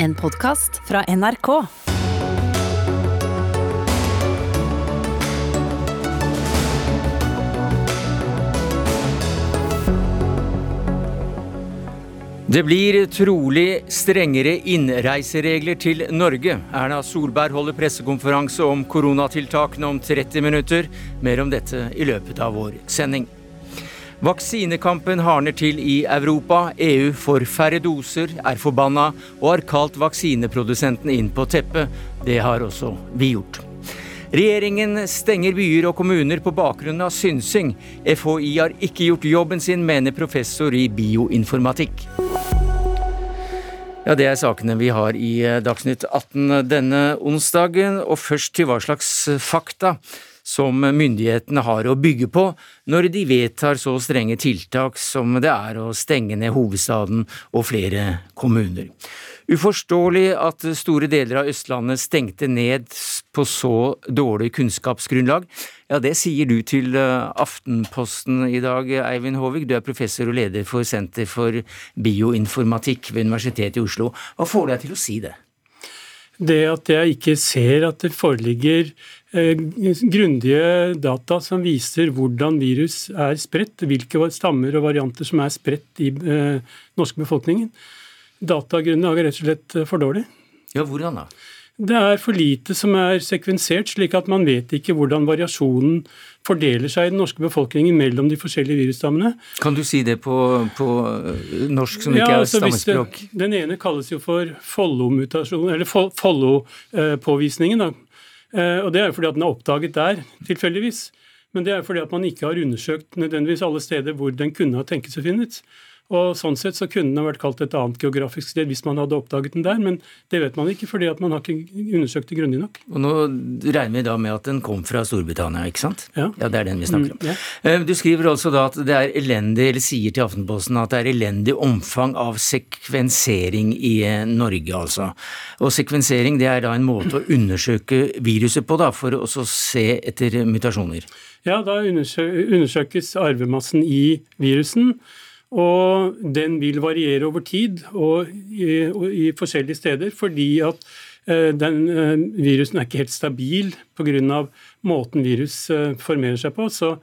En podkast fra NRK. Det blir trolig strengere innreiseregler til Norge. Erna Solberg holder pressekonferanse om koronatiltakene om 30 minutter. Mer om dette i løpet av vår sending. Vaksinekampen hardner til i Europa. EU får færre doser, er forbanna og har kalt vaksineprodusenten inn på teppet. Det har også vi gjort. Regjeringen stenger byer og kommuner på bakgrunn av synsing. FHI har ikke gjort jobben sin, mener professor i bioinformatikk. Ja, Det er sakene vi har i Dagsnytt 18 denne onsdagen. Og først til hva slags fakta som myndighetene har å bygge på når de vedtar så strenge tiltak som det er å stenge ned hovedstaden og flere kommuner. Uforståelig at store deler av Østlandet stengte ned på så dårlig kunnskapsgrunnlag. Ja, det sier du til Aftenposten i dag, Eivind Håvig. Du er professor og leder for Senter for bioinformatikk ved Universitetet i Oslo. Hva får deg til å si det? Det at jeg ikke ser at det foreligger eh, grundige data som viser hvordan virus er spredt, hvilke stammer og varianter som er spredt i den norske befolkningen. Datagrunnlaget er rett og slett for dårlig. Ja, hvordan da? Det er for lite som er sekvensert, slik at man vet ikke hvordan variasjonen fordeler seg i den norske befolkningen mellom de forskjellige virusstammene. Kan du si det på, på norsk som ikke er altså, stammespråk? Det, den ene kalles jo for Follo-påvisningen. da. Eh, og Det er jo fordi at den er oppdaget der, tilfeldigvis. Men det er fordi at man ikke har undersøkt nødvendigvis alle steder hvor den kunne ha tenkes å finnes. Og Sånn sett så kunne den vært kalt et annet geografisk sted hvis man hadde oppdaget den der, men det vet man ikke fordi at man har ikke undersøkt det grundig nok. Og Nå regner vi da med at den kom fra Storbritannia, ikke sant? Ja. ja det er den vi snakker om. Mm, ja. Eh, du skriver altså da at det er elendig, eller sier til Aftenposten at det er elendig omfang av sekvensering i eh, Norge, altså. Og sekvensering det er da en måte å undersøke viruset på, da, for å se etter mutasjoner? Ja, da undersøkes arvemassen i virusen. Og den vil variere over tid og i, og i forskjellige steder, fordi at eh, den, eh, virusen er ikke helt stabil pga. måten virus eh, formerer seg på. Så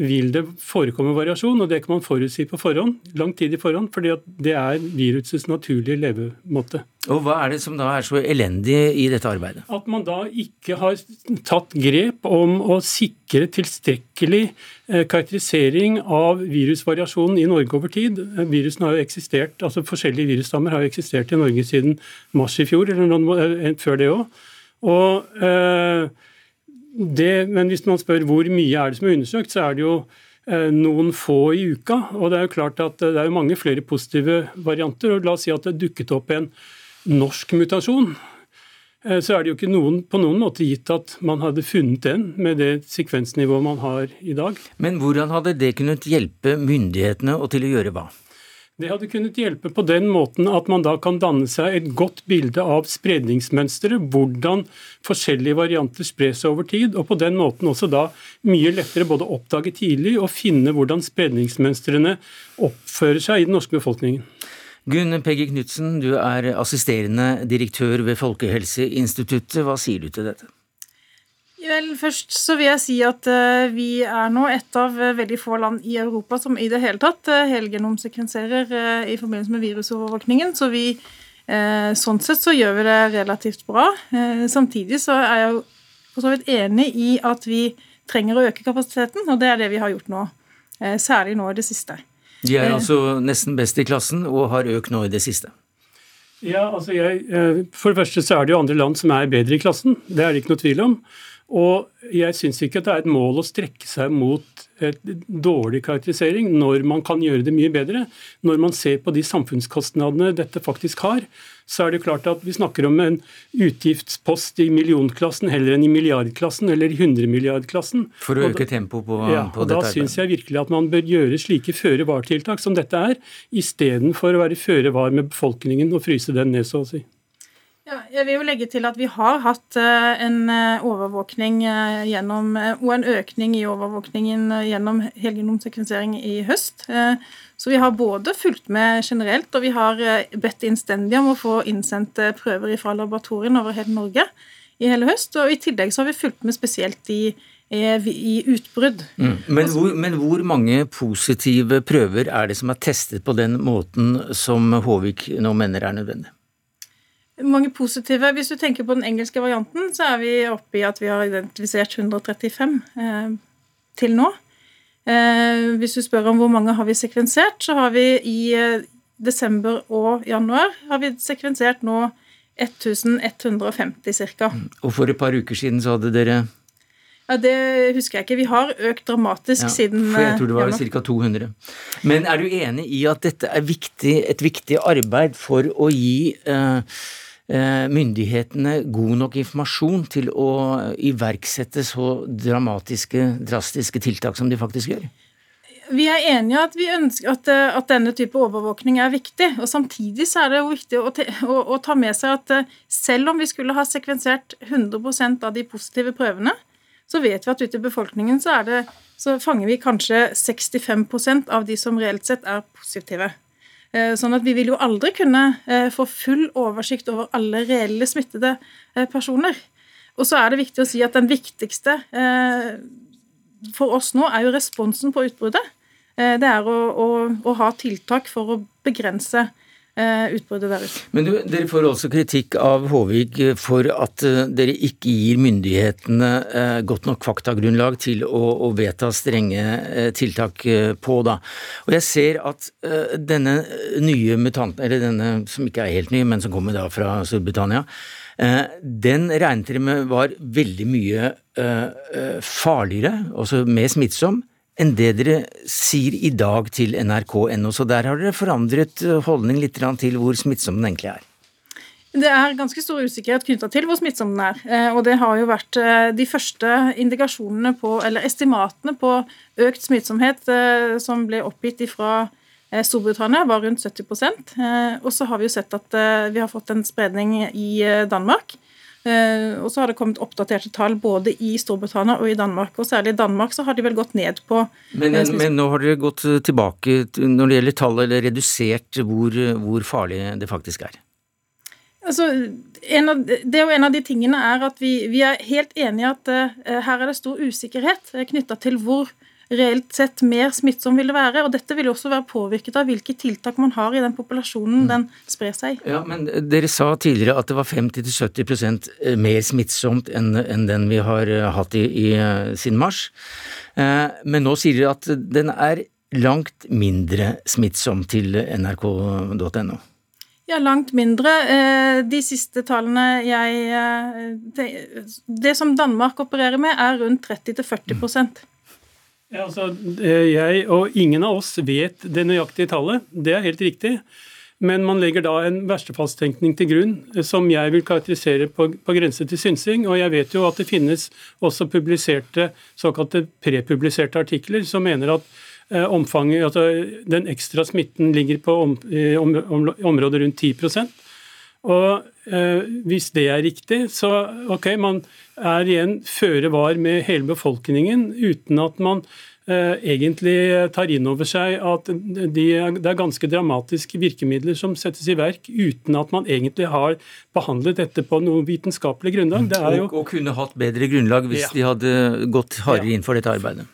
vil det forekomme variasjon, og det kan man forutsi på forhånd, lang tid i forhånd, fordi det er virusets naturlige levemåte. Og Hva er det som da er så elendig i dette arbeidet? At man da ikke har tatt grep om å sikre tilstrekkelig eh, karakterisering av virusvariasjonen i Norge over tid. Virusen har jo eksistert, altså Forskjellige virusstammer har jo eksistert i Norge siden mars i fjor, eller noen, eh, før det òg. Og eh, det, men hvis man spør hvor mye er det som er undersøkt, så er det jo eh, noen få i uka. Og det er jo klart at eh, det er mange flere positive varianter. og La oss si at det dukket opp en norsk mutasjon. Eh, så er det jo ikke noen, på noen måte gitt at man hadde funnet den med det sekvensnivået man har i dag. Men hvordan hadde det kunnet hjelpe myndighetene og til å gjøre hva? Det hadde kunnet hjelpe på den måten at man da kan danne seg et godt bilde av spredningsmønsteret, hvordan forskjellige varianter spres over tid, og på den måten også da mye lettere både oppdage tidlig og finne hvordan spredningsmønstrene oppfører seg i den norske befolkningen. Gunn Peggy Knutsen, du er assisterende direktør ved Folkehelseinstituttet. Hva sier du til dette? Vel, Først så vil jeg si at uh, vi er nå et av uh, veldig få land i Europa som i det hele tatt uh, helgenomsekvenserer i forbindelse med virusovervåkningen. Så vi, sånn sett så gjør vi det relativt bra. Samtidig så er jeg for så vidt enig i at vi trenger å øke kapasiteten, og det er det vi har gjort nå. Særlig nå i det siste. De er altså nesten best i klassen og har økt nå i det siste. Ja, altså jeg, For det første så er det jo andre land som er bedre i klassen. Det er det ikke noe tvil om. Og jeg syns ikke at det er et mål å strekke seg mot et dårlig karakterisering når man kan gjøre det mye bedre. Når man ser på de samfunnskostnadene dette faktisk har, så er det klart at vi snakker om en utgiftspost i millionklassen heller enn i milliardklassen eller i hundremilliardklassen. For å øke tempoet på, ja, på dette? Da syns jeg virkelig at man bør gjøre slike føre-var-tiltak som dette er, istedenfor å være føre var med befolkningen og fryse den ned, så å si. Ja, Jeg vil jo legge til at vi har hatt eh, en eh, overvåkning eh, gjennom, og en økning i overvåkningen gjennom helgenomsekvensering i høst. Så vi har både fulgt med generelt, og vi har bedt innstendig om å få innsendt prøver fra laboratoriene over hele Norge i hele høst. Og i tillegg så har vi fulgt med spesielt i, i utbrudd. Mm. Men, hvor, men, hvor, mange positive prøver er det som er testet på den måten som Håvik nå mener er nødvendig? Mange positive. Hvis du tenker på den engelske varianten, så er vi oppe i at vi har identifisert 135 eh, til nå. Eh, hvis du spør om hvor mange har vi sekvensert, så har vi i eh, desember og januar har vi sekvensert nå 1150 ca. Og for et par uker siden så hadde dere ja, Det husker jeg ikke. Vi har økt dramatisk ja, siden For jeg tror det var ca. 200. Men er du enig i at dette er viktig, et viktig arbeid for å gi eh, Eh, myndighetene god nok informasjon til å iverksette så dramatiske, drastiske tiltak som de faktisk gjør? Vi er enige at vi ønsker at, eh, at, denne type overvåkning er viktig. og Samtidig er det viktig å, å, å, ta med seg at eh, selv om vi skulle ha sekvensert 100% av de positive prøvene, så vet vi at ute i befolkningen så, det, så fanger vi kanskje 65% av de som reelt sett er positive. Eh, sånn at vi vil jo aldri kunne eh, få full oversikt over alle reelle smittede eh, personer. Og så er det viktig å si at den viktigste for oss nå er jo responsen på utbruddet. Det er å, å, å ha tiltak for å begrense Eh, utbruddet der ute. Men du, Dere får også kritikk av Håvik for at eh, dere ikke gir myndighetene eh, godt nok faktagrunnlag til å, å vedta strenge tiltak på. da. Og Jeg ser at denne nye mutanten, eller denne som ikke er helt ny, men som kommer da fra Storbritannia, den regnet dere med var veldig mye farligere, også mer smittsom, enn det dere sier i dag til nrk.no. Så der har dere forandret eh, holdning litt til hvor smittsom den egentlig er. Det er ganske stor usikkerhet knytta til hvor smittsom den er. Eh, og det har jo vært eh, de første indikasjonene på, eller estimatene på økt smittsomhet som ble oppgitt fra Storbritannia, var rundt 70% Og så har vi jo sett at vi har fått en spredning i Danmark. Eh, og så har det kommet oppdaterte tall både i Storbritannia og i Danmark. Og særlig i Danmark så har de vel gått ned på Men, men, eh, men nå har dere gått tilbake når det gjelder tallet, eller redusert hvor, hvor farlig det faktisk er? Altså, av, det er jo en av de tingene er at vi, vi er helt enige i at uh, her er det stor usikkerhet knytta til hvor reelt sett mer smittsom vil det være. Og dette vil jo også være påvirket av hvilke tiltak man har i den populasjonen den sprer seg Ja, men Dere sa tidligere at det var 50-70 eh, mer smittsomt enn, enn den vi har eh, hatt i, i, eh, siden mars. Men nå sier dere at den er langt mindre smittsom til nrk.no. Ja, langt mindre. De siste tallene jeg Det som Danmark opererer med, er rundt 30-40 ja, altså, jeg og ingen av oss vet det nøyaktige tallet. Det er helt riktig. Men man legger da en verstefallstenkning til grunn eh, som jeg vil karakterisere på, på grense til synsing. Og jeg vet jo at det finnes også publiserte, såkalte prepubliserte artikler som mener at eh, omfanget, altså den ekstra smitten ligger på om, om, om, området rundt 10 og eh, Hvis det er riktig, så ok, man er igjen føre var med hele befolkningen uten at man eh, egentlig tar inn over seg at de, det er ganske dramatiske virkemidler som settes i verk uten at man egentlig har behandlet dette på noe vitenskapelig grunnlag. Jo... Og, og, kunne hatt bedre grunnlag hvis ja. de hadde gått hardere inn for dette arbeidet.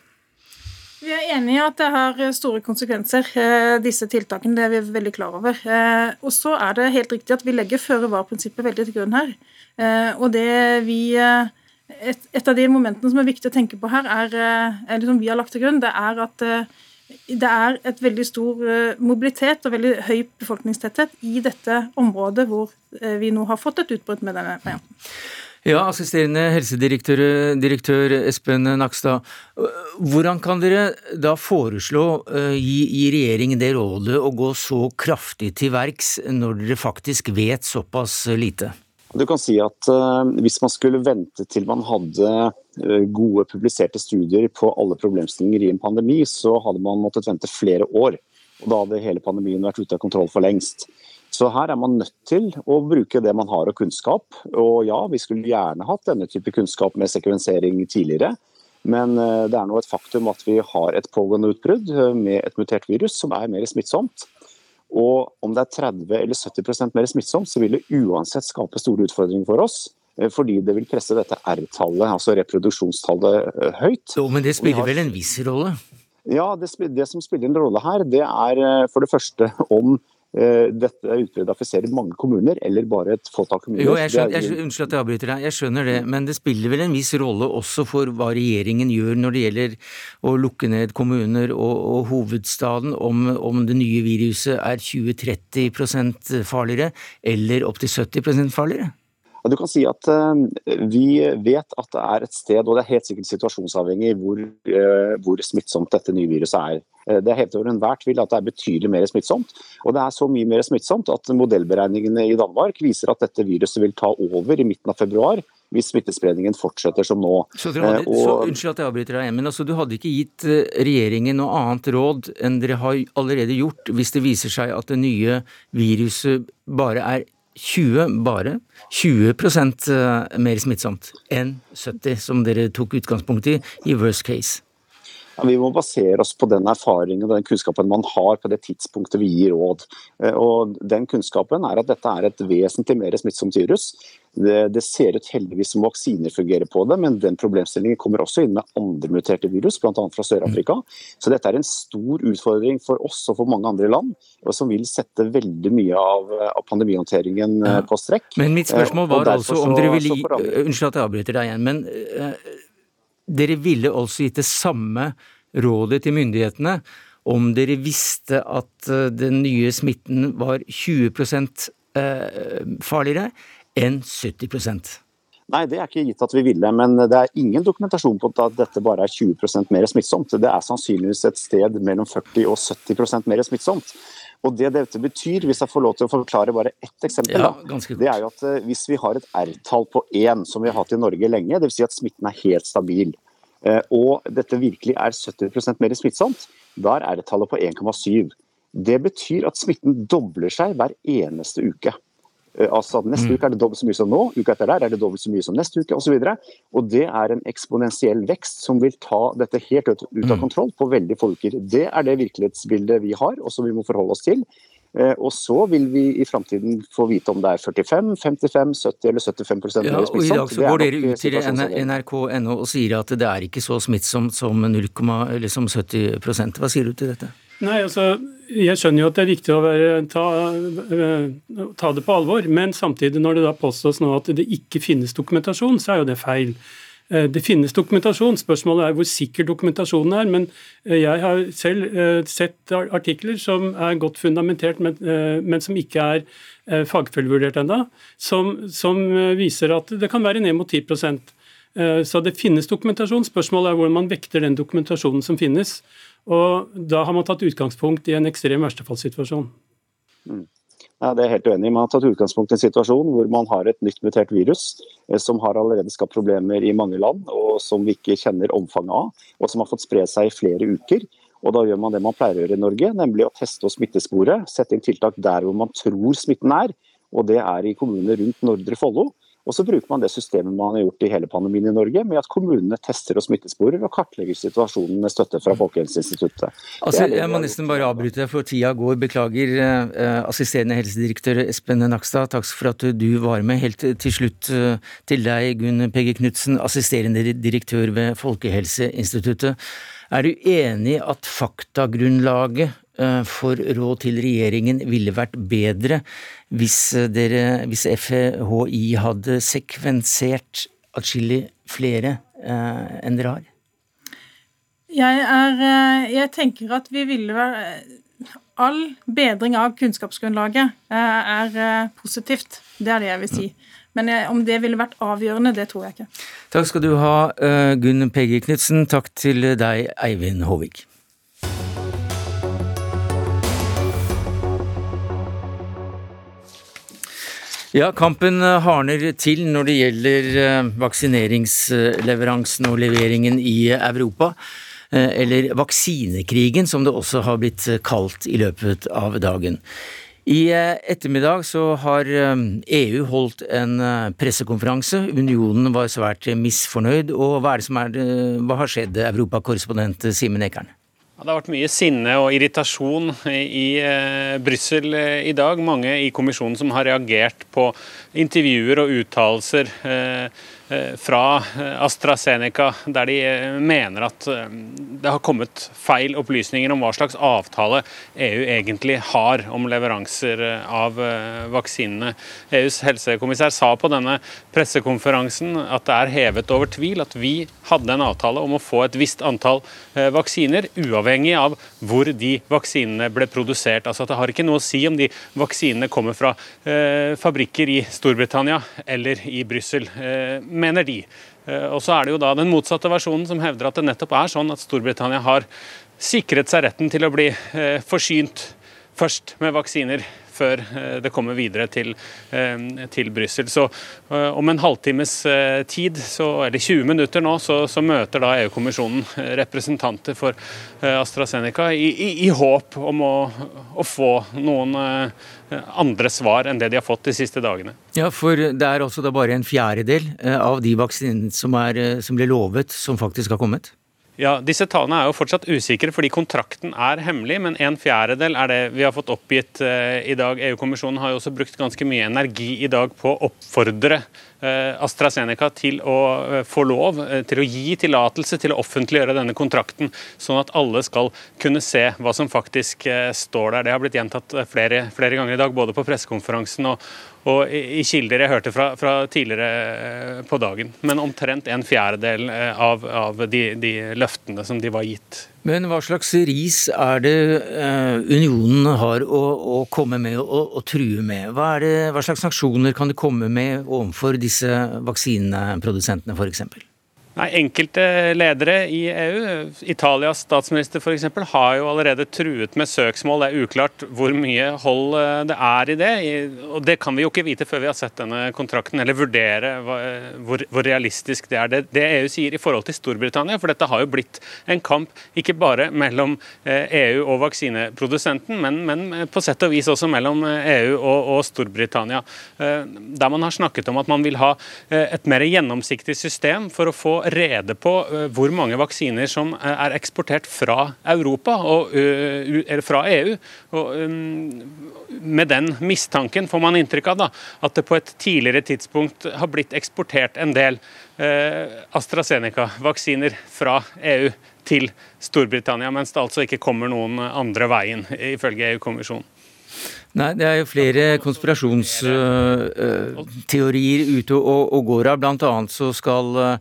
Vi er enig i at det har store konsekvenser, eh, disse tiltakene. Det er vi veldig klar over. Eh, og så er det helt riktig at vi legger føre-var-prinsippet veldig til grunn her. Eh, og det vi et, et, av de momentene som er viktig å tenke på her, er, er som vi har lagt til grunn, det er at det er et veldig stor mobilitet og veldig høy befolkningstetthet i dette området hvor vi nå har fått et utbrudd med denne varianten. Ja, assisterende helsedirektør direktør Espen Nakstad. Hvordan kan dere da foreslå, eh, gi, gi regjeringen det rådet å gå så kraftig til verks når dere faktisk vet såpass lite? Du kan si at uh, Hvis man skulle vente til man hadde uh, gode publiserte studier på alle problemstillinger i en pandemi, så hadde man måttet vente flere år. Og Da hadde hele pandemien vært ute av kontroll for lengst. Så her er man nødt til å bruke det man har av kunnskap. Og ja, vi skulle gjerne hatt denne type kunnskap med sekvensering tidligere. Men eh, det er nå et faktum at vi har et pågående utbrudd eh, med et mutert virus som er mer smittsomt. Og om det er 30 eller 70% mer smittsomt, så vil det uansett skape store utfordringer for oss. Eh, fordi det vil presse dette R-tallet, altså reproduksjonstallet, høyt. Jo, Men det spiller har... vel en viss rolle? Ja, det, det, som spiller en rolle her, det er for det første om dette utbruddet affiserer mange kommuner, eller bare et fåtall kommuner. Jo, jeg skjønner, jeg, Unnskyld at jeg avbryter deg, jeg skjønner det. Men det spiller vel en viss rolle også for hva regjeringen gjør når det gjelder å lukke ned kommuner og, og hovedstaden, om, om, det nye viruset er 20-30 farligere eller opptil 70% farligere? Du kan si at uh, Vi vet at det er et sted, og det er helt sikkert situasjonsavhengig, hvor, uh, hvor smittsomt dette nye viruset er. Uh, det er helt over enhver tvil at det er betydelig mer smittsomt. Og det er så mye mer smittsomt at modellberegningene i Danmark viser at dette viruset vil ta over i midten av februar hvis smittespredningen fortsetter som nå. Så, hadde, og, så Unnskyld at jeg avbryter deg, men altså, du hadde ikke gitt regjeringen noe annet råd enn dere har allerede gjort, hvis det viser seg at det nye viruset bare er 20, bare 20 eh, mer smittsomt enn 70, som dere tok utgangspunkt i i worst case. Vi må basere oss på den erfaringen og den kunnskapen man har på det tidspunktet vi gir råd. Eh, og den kunnskapen er at dette er et vesentlig mer smittsomt virus. Det, det, ser ut heldigvis som vaksiner fungerer på det, men den problemstillingen kommer også inn med andre muterte virus, bl.a. fra Sør-Afrika. Så dette er en stor utfordring for oss og for mange andre land, og som vil sette veldig mye av, av pandemihåndteringen ja. på strekk. Men mitt spørsmål var altså om dere ville gi Unnskyld at jeg avbryter deg igjen, men dere ville altså gitt det samme rådet til myndighetene om dere visste at eh, den nye smitten var 20 eh, farligere enn 70% Nei, det er ikke gitt at vi ville, men det er ingen dokumentasjon på at dette bare er 20% mer smittsomt. Det er sannsynligvis et sted mellom 40 og 70% mer smittsomt. Og det dette betyr, hvis jeg får lov til å forklare bare ett eksempel, ja, da, det er jo at eh, hvis vi har et R-tall på 1, som vi har hatt i Norge lenge, dvs. Si at smitten er helt stabil, eh, og dette virkelig er 70% mer smittsomt, da er R-tallet på 1,7. Det betyr at smitten dobler seg hver eneste uke. Eh, altså Neste mm. uke er det dobbelt så mye som nå, uka etter der er det dobbelt så mye som neste uke osv. Det er en eksponentiell vekst som vil ta dette helt ut, av mm. kontroll på veldig få uker. Det er det virkelighetsbildet vi har, og som vi må forholde oss til. Eh, og så vil vi i framtiden få vite om det er 45, 55, 70 eller 75 ja. Og I dag så går dere ut til nrk.no og sier at det er ikke så smittsomt som 0, eller som 70% Hva sier du til dette? Nei, altså, Jeg skjønner jo at det er viktig å være, ta, eh, ta, det på alvor, men samtidig når det da påstås nå at det ikke finnes dokumentasjon, så er jo det feil. Eh, det finnes dokumentasjon, spørsmålet er hvor sikker dokumentasjonen er. Men eh, jeg har selv sett artikler som er godt fundamentert, men, som ikke er fagfølgevurdert ennå, som, som, viser at det kan være ned mot 10% Så det finnes dokumentasjon. Spørsmålet er hvordan man vekter den dokumentasjonen som finnes. Og da har man tatt utgangspunkt i en ekstrem verstefallssituasjon. Mm. Ja, det er helt uenig. Man har tatt utgangspunkt i en situasjon hvor man har et nytt mutert virus eh, som har allerede skapt problemer i mange land, og som vi ikke kjenner omfanget av, og som har fått spre seg i flere uker. Og Da gjør man det man pleier å gjøre i Norge, nemlig å teste og smittespore. Sette inn tiltak der hvor man tror smitten er, og det er i kommuner rundt Nordre Follo. Og så bruker man det systemet man har gjort i hele pandemien i Norge, med at kommunene tester og smittesporer og kartlegger situasjonen med støtte fra Folkehelseinstituttet. Altså, jeg må nesten bare avbryte for tida går. Beklager, eh, assisterende helsedirektør Espen Nakstad. Takk for at du var med. Helt til slutt eh, til deg, Gunn Pegge Knutsen, assisterende direktør ved Folkehelseinstituttet. Er du enig at faktagrunnlaget for råd til regjeringen ville vært bedre hvis, eh, dere, hvis FHI hadde sekvensert atskillig flere eh, enn dere har? Jeg, er, jeg tenker at vi ville være All bedring av kunnskapsgrunnlaget er positivt. Det er det jeg vil si. Men om det ville vært avgjørende, det tror jeg ikke. Takk skal du ha, Gunn Peggy Knutsen. Takk til deg, Eivind Håvik. Ja, kampen eh, hardner til når det gjelder eh, vaksineringsleveransen og leveringen i Europa. Eh, eller vaksinekrigen, som det også har blitt kalt i løpet av dagen. I ettermiddag så har EU holdt en pressekonferanse. Unionen var svært misfornøyd. Og hva, er det som er, hva har skjedd, europakorrespondent Simen Ekern? Ja, det har vært mye sinne og irritasjon i eh, Brussel eh, i dag. Mange i kommisjonen som har reagert på intervjuer og uttalelser eh, fra eh, AstraZeneca, der de eh, mener at det har kommet feil opplysninger om hva slags avtale EU egentlig har om leveranser av vaksinene. EUs helsekommissær sa på denne pressekonferansen at det er hevet over tvil at vi hadde en avtale om å få et visst antall vaksiner, uavhengig av hvor de vaksinene ble produsert. Altså at Det har ikke noe å si om de vaksinene kommer fra fabrikker i Storbritannia eller i Brussel mener de. Eh, og så er det jo da den motsatte versjonen som hevder at det nettopp er sånn at Storbritannia har sikret seg retten til å bli eh, forsynt først med vaksiner før eh, det kommer videre til, til Brussel. Så om en halvtimes tid, så, eller 20 minutter nå, så, så møter da EU-kommisjonen representanter for AstraZeneca i, i, i håp om å, å, få noen andre svar enn det de har fått de siste dagene. Ja, for det er også da bare en fjerdedel eh, av de vaksinene som, er, eh, som ble lovet, som faktisk har kommet? Ja, Disse tallene er jo fortsatt usikre fordi kontrakten er hemmelig, men en fjerdedel er det vi har fått oppgitt i dag. EU-kommisjonen har jo også brukt ganske mye energi i dag på å oppfordre AstraZeneca til å uh, få lov til å gi tillatelse til å offentliggjøre denne kontrakten, sånn at alle skal kunne se hva som faktisk står der. Det har blitt gjentatt flere, flere ganger i dag, både på pressekonferansen og, og i kilder jeg hørte fra, fra, tidligere eh, på dagen. Men omtrent en fjerdedel eh, av, av de, de, løftene som de var gitt. Men hva slags ris er det uh, unionen har å, å komme med og true med? Hva, det, hva slags sanksjoner kan de komme med overfor disse vaksineprodusentene f.eks.? Nei, Enkelte ledere i EU, Italias statsminister f.eks., har jo allerede truet med søksmål. Det er uklart hvor mye hold eh, det er i det. og Det kan vi jo ikke vite før vi har sett denne kontrakten, eller vurdere hvor, hvor realistisk det er. Det, det, EU sier i forhold til Storbritannia, for dette har jo blitt en kamp ikke bare mellom EU eh, e og vaksineprodusenten, men, men på sett og vis også mellom EU eh, e og, og Storbritannia. Der man har snakket om at man vil ha et mer gjennomsiktig system for å få rede på eh, hvor mange vaksiner som eh, er eksportert fra Europa, og, eller fra EU. Og, med den mistanken får man inntrykk av da, at det på et tidligere tidspunkt har blitt eksportert en del eh, AstraZeneca-vaksiner fra EU til Storbritannia, mens det altså ikke kommer noen andre veien, ifølge EU-kommisjonen. Nei, det er jo flere konspirasjonsteorier ute og, og, går av. Blant annet så skal Eh,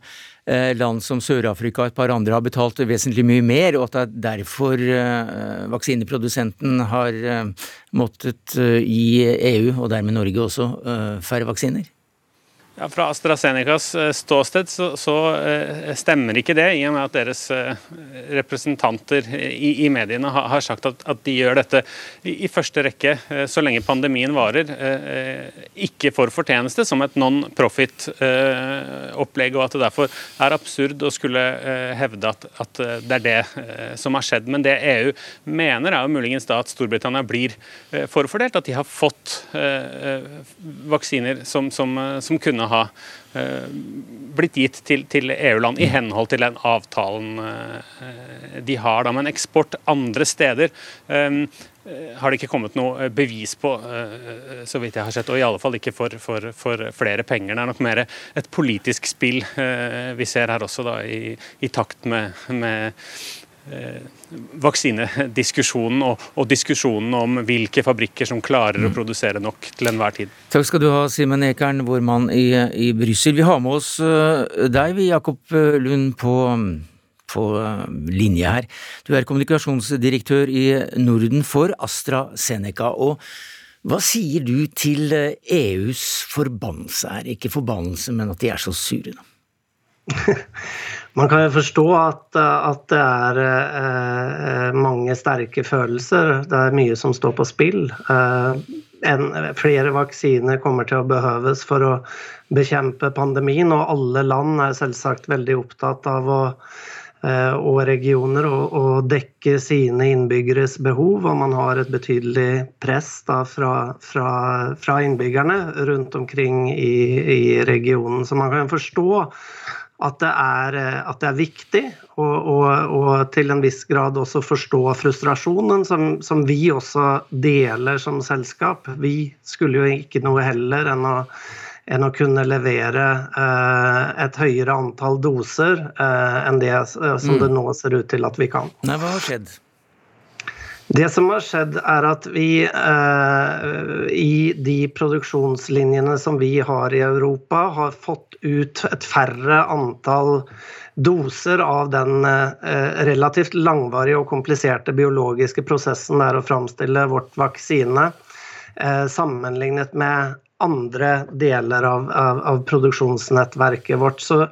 land som Sør-Afrika og et par andre har betalt vesentlig mye mer, og at det er derfor eh, vaksineprodusenten har eh, måttet gi EU, og dermed Norge også, færre vaksiner? Ja, Fra AstraZenecas eh, ståsted så, så, eh, stemmer ikke det, i og med at deres eh, representanter i, i mediene har, har sagt at, at, de gjør dette i, i, første rekke så lenge pandemien varer, ikke for fortjeneste, som et non-profit-opplegg, og at det derfor er absurd å skulle hevde at, at det er det som har skjedd. Men det EU mener, er jo muligens da at Storbritannia blir forfordelt, at de har fått vaksiner som, som, som kunne ha eh, blitt gitt til, til EU-land i henhold til den avtalen eh, de har. Da. Men eksport andre steder eh, har det ikke kommet noe bevis på, så vidt jeg har sett. Og i alle fall ikke for, for, for flere penger. Det er nok mer et politisk spill vi ser her også, da, i, i takt med, med vaksinediskusjonen og, og, diskusjonen om hvilke fabrikker som klarer mm. å produsere nok til enhver tid. Takk skal du ha, Simen Ekern, vår mann i, i Brussel. Vi har med oss uh, deg, vi, Jakob eh, Lund, på, på linje her. Du er kommunikasjonsdirektør i Norden for AstraZeneca. og hva sier du til EUs forbannelse her? Ikke forbannelse, men at de er så sure, da? Man kan jo forstå at, at det er eh, mange sterke følelser. Det er mye som står på spill. Eh, en, flere vaksiner kommer til å behøves for å bekjempe pandemien, og alle land er selvsagt veldig opptatt av å og regioner å dekke sine innbyggeres behov, og man har et betydelig press da, fra, fra, fra, innbyggerne rundt omkring i, i, regionen. Så man kan forstå at det er, at det er viktig, og, og, og, til en viss grad også forstå frustrasjonen som, som vi også deler som selskap. Vi skulle jo ikke noe heller enn å enn å kunne levere eh, et høyere antall doser eh, enn det eh, som mm. det nå ser ut til at vi kan. Nei, hva har skjedd? Det som har skjedd, er at vi i de produksjonslinjene som vi har i Europa, har fått ut et færre antall doser av den relativt langvarige og kompliserte biologiske prosessen det er å framstille vårt vaksine, sammenlignet med andre deler av, av, av, produksjonsnettverket vårt. Så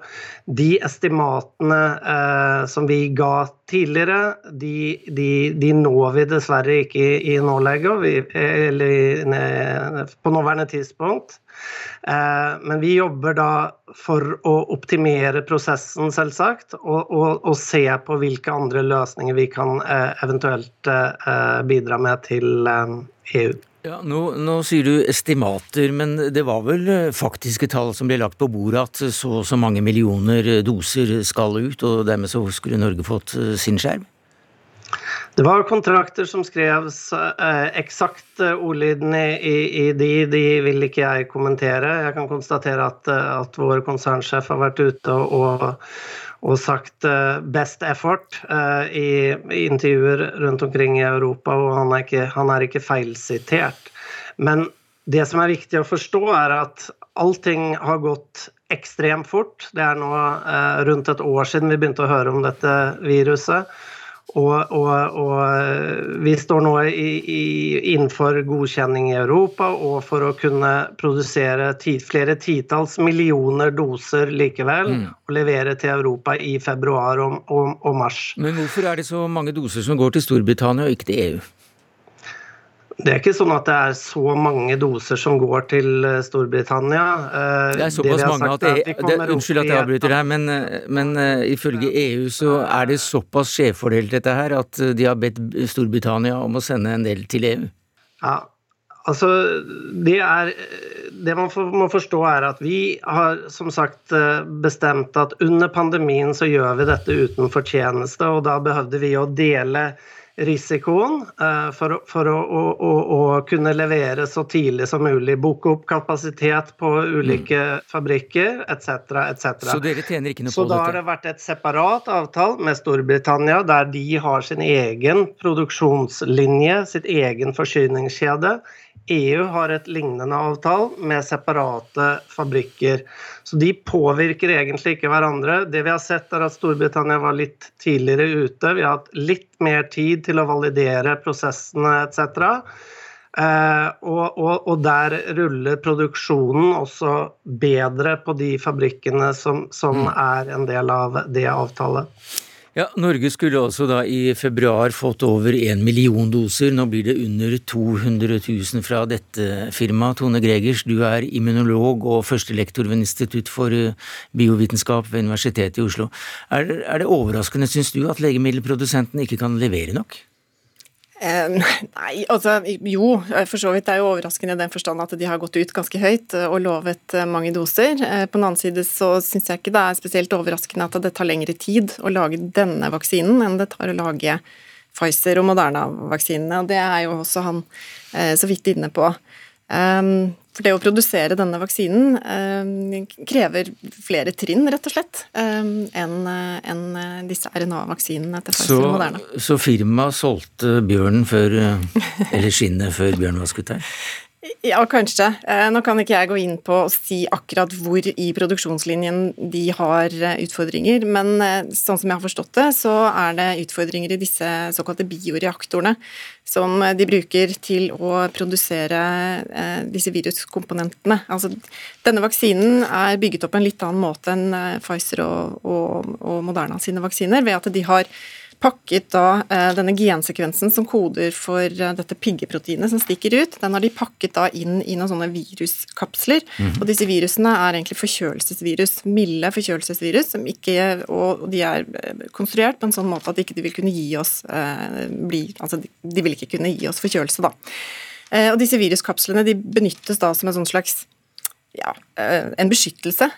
de estimatene eh, som vi ga tidligere, de, de, de, når vi dessverre ikke i, i nålegget, på nåværende tidspunkt. Eh, men vi jobber da for å optimere prosessen, selvsagt, og, og, og se på hvilke andre løsninger vi kan eh, eventuelt eh, bidra med til EU. Ja, nå, nå, sier du estimater, men det var vel eh, faktiske tall som ble lagt på bordet at så og så mange millioner eh, doser skal ut, og dermed så skulle Norge fått eh, sin skjerm? Det var kontrakter som skrevs. Eh, eksakt ordlyden i, i, i, de, de vil ikke jeg kommentere. Jeg kan konstatere at, at vår konsernsjef har vært ute og, og sagt best effort i, i, intervjuer rundt omkring i Europa, og han er ikke, han er ikke feilsitert. Men det som er viktig å forstå, er at allting har gått ekstremt fort. Det er nå eh, rundt et år siden vi begynte å høre om dette viruset. Og, og, og eh, vi står nå i, i, innenfor godkjenning i Europa og for å kunne produsere ti, flere titalls millioner doser likevel mm. og levere til Europa i februar og, og, mars. Men hvorfor er det så mange doser som går til Storbritannia og ikke til EU? Det er ikke sånn at det er så mange doser som går til eh, Storbritannia. Eh, det er såpass det mange at, at e det, Unnskyld at jeg avbryter deg, men, men men ifølge EU så er det såpass skjevfordelt dette her at de har bedt Storbritannia om å sende en del til EU. Ja, altså det er Det man må forstå er at vi har som sagt bestemt at under pandemien så gjør vi dette uten fortjeneste, og da behøvde vi å dele risikoen eh, for, for å, å, å, å, kunne levere så tidlig som mulig. Booke opp kapasitet på ulike mm. fabrikker etc. etc. Så dere tjener ikke noe så på dette? Så da har det vært et separat avtale med Storbritannia, der de har sin egen produksjonslinje, sitt egen forsyningskjede. EU har et lignende avtal med separate fabrikker. Så de påvirker egentlig ikke hverandre. Det vi har sett, er at Storbritannia var litt tidligere ute. Vi har hatt litt mer tid til å validere prosessene etc. Eh, og, og, og, der ruller produksjonen også bedre på de fabrikkene som, som mm. er en del av det avtalet. Ja, Norge skulle altså da i februar fått over en million doser. Nå blir det under 200 000 fra dette firmaet. Tone Gregers, du er immunolog og førstelektor ved Institutt for eh, biovitenskap ved Universitetet i Oslo. Er, er det overraskende, syns du, at legemiddelprodusentene ikke kan levere nok? Eh, nei, altså jo, for så vidt. Det er jo overraskende i den forstand at de har gått ut ganske høyt eh, og lovet eh, mange doser. På den annen side så syns jeg ikke det er spesielt overraskende at det tar lengre tid å lage denne vaksinen enn det tar å lage Pfizer og Moderna-vaksinene. og Det er jo også han så vidt inne på. Um, for det å produsere denne vaksinen eh, krever flere trinn, rett og slett, eh, enn en disse RNA-vaksinene til Pfizer og Moderna. Så firmaet solgte bjørnen før Eller skinnet før bjørnen var skutt her? Ja, kanskje. Eh, nå kan ikke jeg gå inn på å si akkurat hvor i produksjonslinjen de har eh, utfordringer, men eh, sånn som jeg har forstått det, så er det utfordringer i disse såkalte bioreaktorene som de bruker til å produsere disse viruskomponentene. Altså, denne vaksinen er bygget opp på en litt annen måte enn Pfizer og, og, og Moderna sine vaksiner, ved at de har pakket da eh, denne gensekvensen som koder for eh, dette piggeproteinet som stikker ut, den har de pakket da inn i noen sånne viruskapsler. Mm. Og disse virusene er egentlig forkjølelsesvirus, milde forkjølelsesvirus, som ikke, og de er eh, konstruert på en sånn måte at de ikke vil kunne gi oss bli, altså de vil ikke kunne gi oss forkjølelse, da. Og disse viruskapslene de benyttes da som en sånn slags ja, en beskyttelse,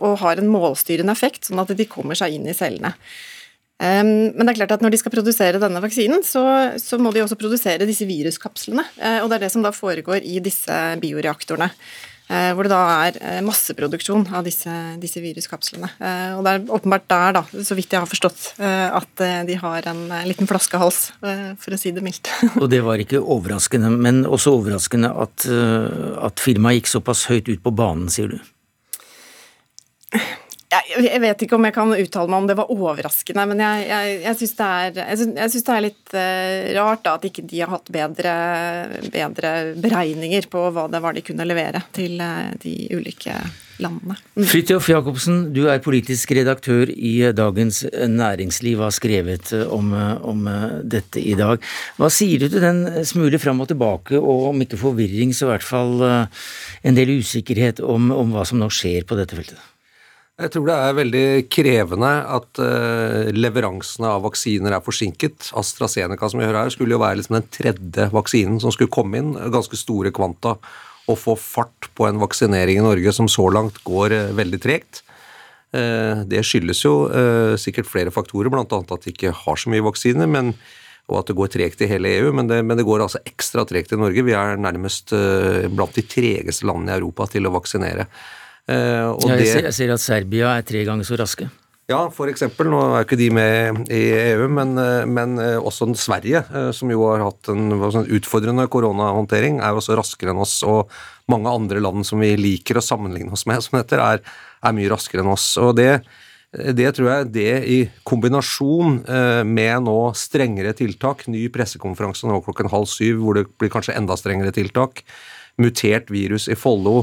og har en målstyrende effekt, sånn at de kommer seg inn i cellene. Men det er klart at når de skal produsere denne vaksinen, så, så, må de også produsere disse viruskapslene. Eh, og det er det som da foregår i disse bioreaktorene. Eh, hvor det da er eh, masseproduksjon av disse, disse viruskapslene. Og det er åpenbart der, da, så vidt jeg har forstått, at de har en liten flaskehals, for å si det mildt. Og det var ikke overraskende, men også overraskende at, at firmaet gikk såpass høyt ut på banen, sier du? Jeg vet ikke om jeg kan uttale meg om det var overraskende, men jeg, jeg, jeg syns det, det, er litt uh, rart da, at ikke de har hatt bedre, bedre, beregninger på hva det var de kunne levere til uh, de ulike landene. Mm. Fridtjof Jacobsen, du er politisk redaktør i Dagens Næringsliv har skrevet eh, om, om, dette i dag. Hva sier du til den smule fram og tilbake, og om ikke forvirring, så i hvert fall en del usikkerhet om, om hva som nå skjer på dette feltet? Jeg tror det er veldig krevende at uh, leveransene av vaksiner er forsinket. AstraZeneca som vi hører her, skulle jo være liksom den tredje vaksinen som skulle komme inn, ganske store kvanta, og få fart på en vaksinering i Norge som så langt går uh, veldig tregt. Uh, det skyldes jo sikkert flere faktorer, bl.a. at de ikke har så mye vaksiner. men og at det går tregt i hele EU, men det, men det går altså ekstra tregt i Norge. Vi er nærmest blant de tregeste landene i Europa til å vaksinere. Uh, ja, jeg, ser, jeg, ser, at Serbia er tre ganger så raske. Ja, eksempel. Nå er ikke de med i EU, men, eh, men eh, også Sverige, som jo har hatt en en utfordrende koronahåndtering, er jo også raskere enn oss. Og mange andre land som vi liker å sammenligne oss med, som heter, er, er mye raskere enn oss. Og det, det tror jeg det i kombinasjon med nå strengere tiltak, ny pressekonferanse nå klokken halv syv hvor det blir kanskje enda strengere tiltak, mutert virus i Follo,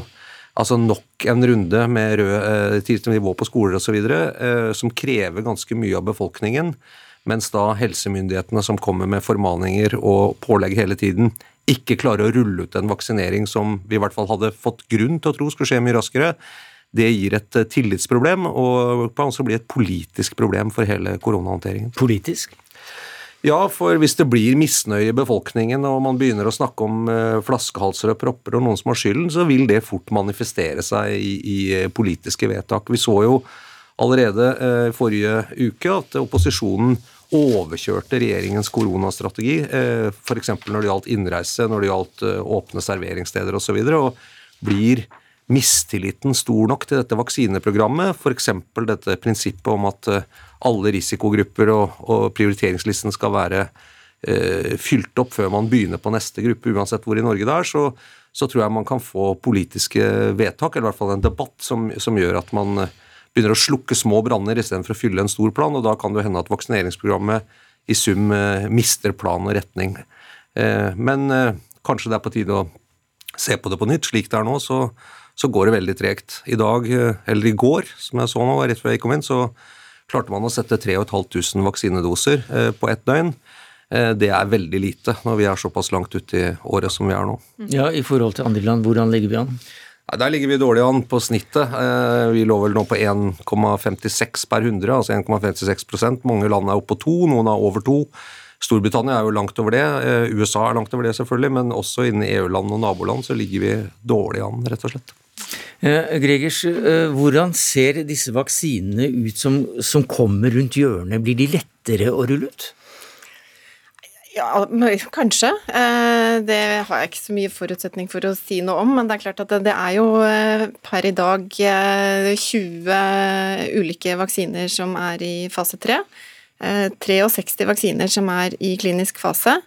altså nok en runde med rød eh, nivå på skoler osv. Eh, som krever ganske mye av befolkningen. Mens da helsemyndighetene som kommer med formaninger og pålegg hele tiden, ikke klarer å rulle ut en vaksinering som vi i hvert fall hadde fått grunn til å tro skulle skje mye raskere, det gir et eh, tillitsproblem og kan også bli et politisk problem for hele koronahåndteringen. Politisk? Ja, for hvis det blir misnøye i befolkningen og man begynner å snakke om uh, flaskehalser og propper og noen som har skylden, så vil det fort manifestere seg i, i uh, politiske vedtak. Vi så jo allerede i forrige uke at opposisjonen overkjørte regjeringens koronastrategi, f.eks. når det gjaldt innreise, når det gjaldt åpne serveringssteder osv. Og, så og blir mistilliten stor nok til dette vaksineprogrammet, f.eks. dette prinsippet om at alle risikogrupper og, og prioriteringslisten skal være eh, fylt opp før man begynner på neste gruppe, uansett hvor i Norge det er, så, så, tror jeg man kan få politiske vedtak, eller i hvert fall en debatt, som, som gjør at man eh, begynner å slukke små branner istedenfor å fylle en stor plan. og Da kan det hende at vaksineringsprogrammet i sum eh, mister plan og retning. Eh, men eh, kanskje det er på tide å se på det på nytt. Slik det er nå, så, så går det veldig tregt. I dag, eh, eller i går, som jeg så nå, rett før jeg kom inn, så klarte man å sette 3500 vaksinedoser eh, på ett døgn. Eh, det er veldig lite når vi er såpass langt ute i året som vi er nå. Ja, I forhold til andre land, hvordan ligger vi an? Der ligger vi dårlig an på snittet. Vi lå vel nå på 1,56 per 100, altså 1,56% Mange land er oppe på to, noen er over to. Storbritannia er jo langt over det. USA er langt over det, selvfølgelig, men også innen EU-land og naboland så ligger vi dårlig an, rett og slett. Eh, Gregers, eh, hvordan ser disse vaksinene ut som, som kommer rundt hjørnet? Blir de lettere å rulle ut? Ja, kanskje. Eh, det har jeg ikke så mye forutsetning for å si noe om, men det er klart at det er jo per i dag 20 ulike vaksiner som er i fase 3. 63 vaksiner som er i klinisk fase.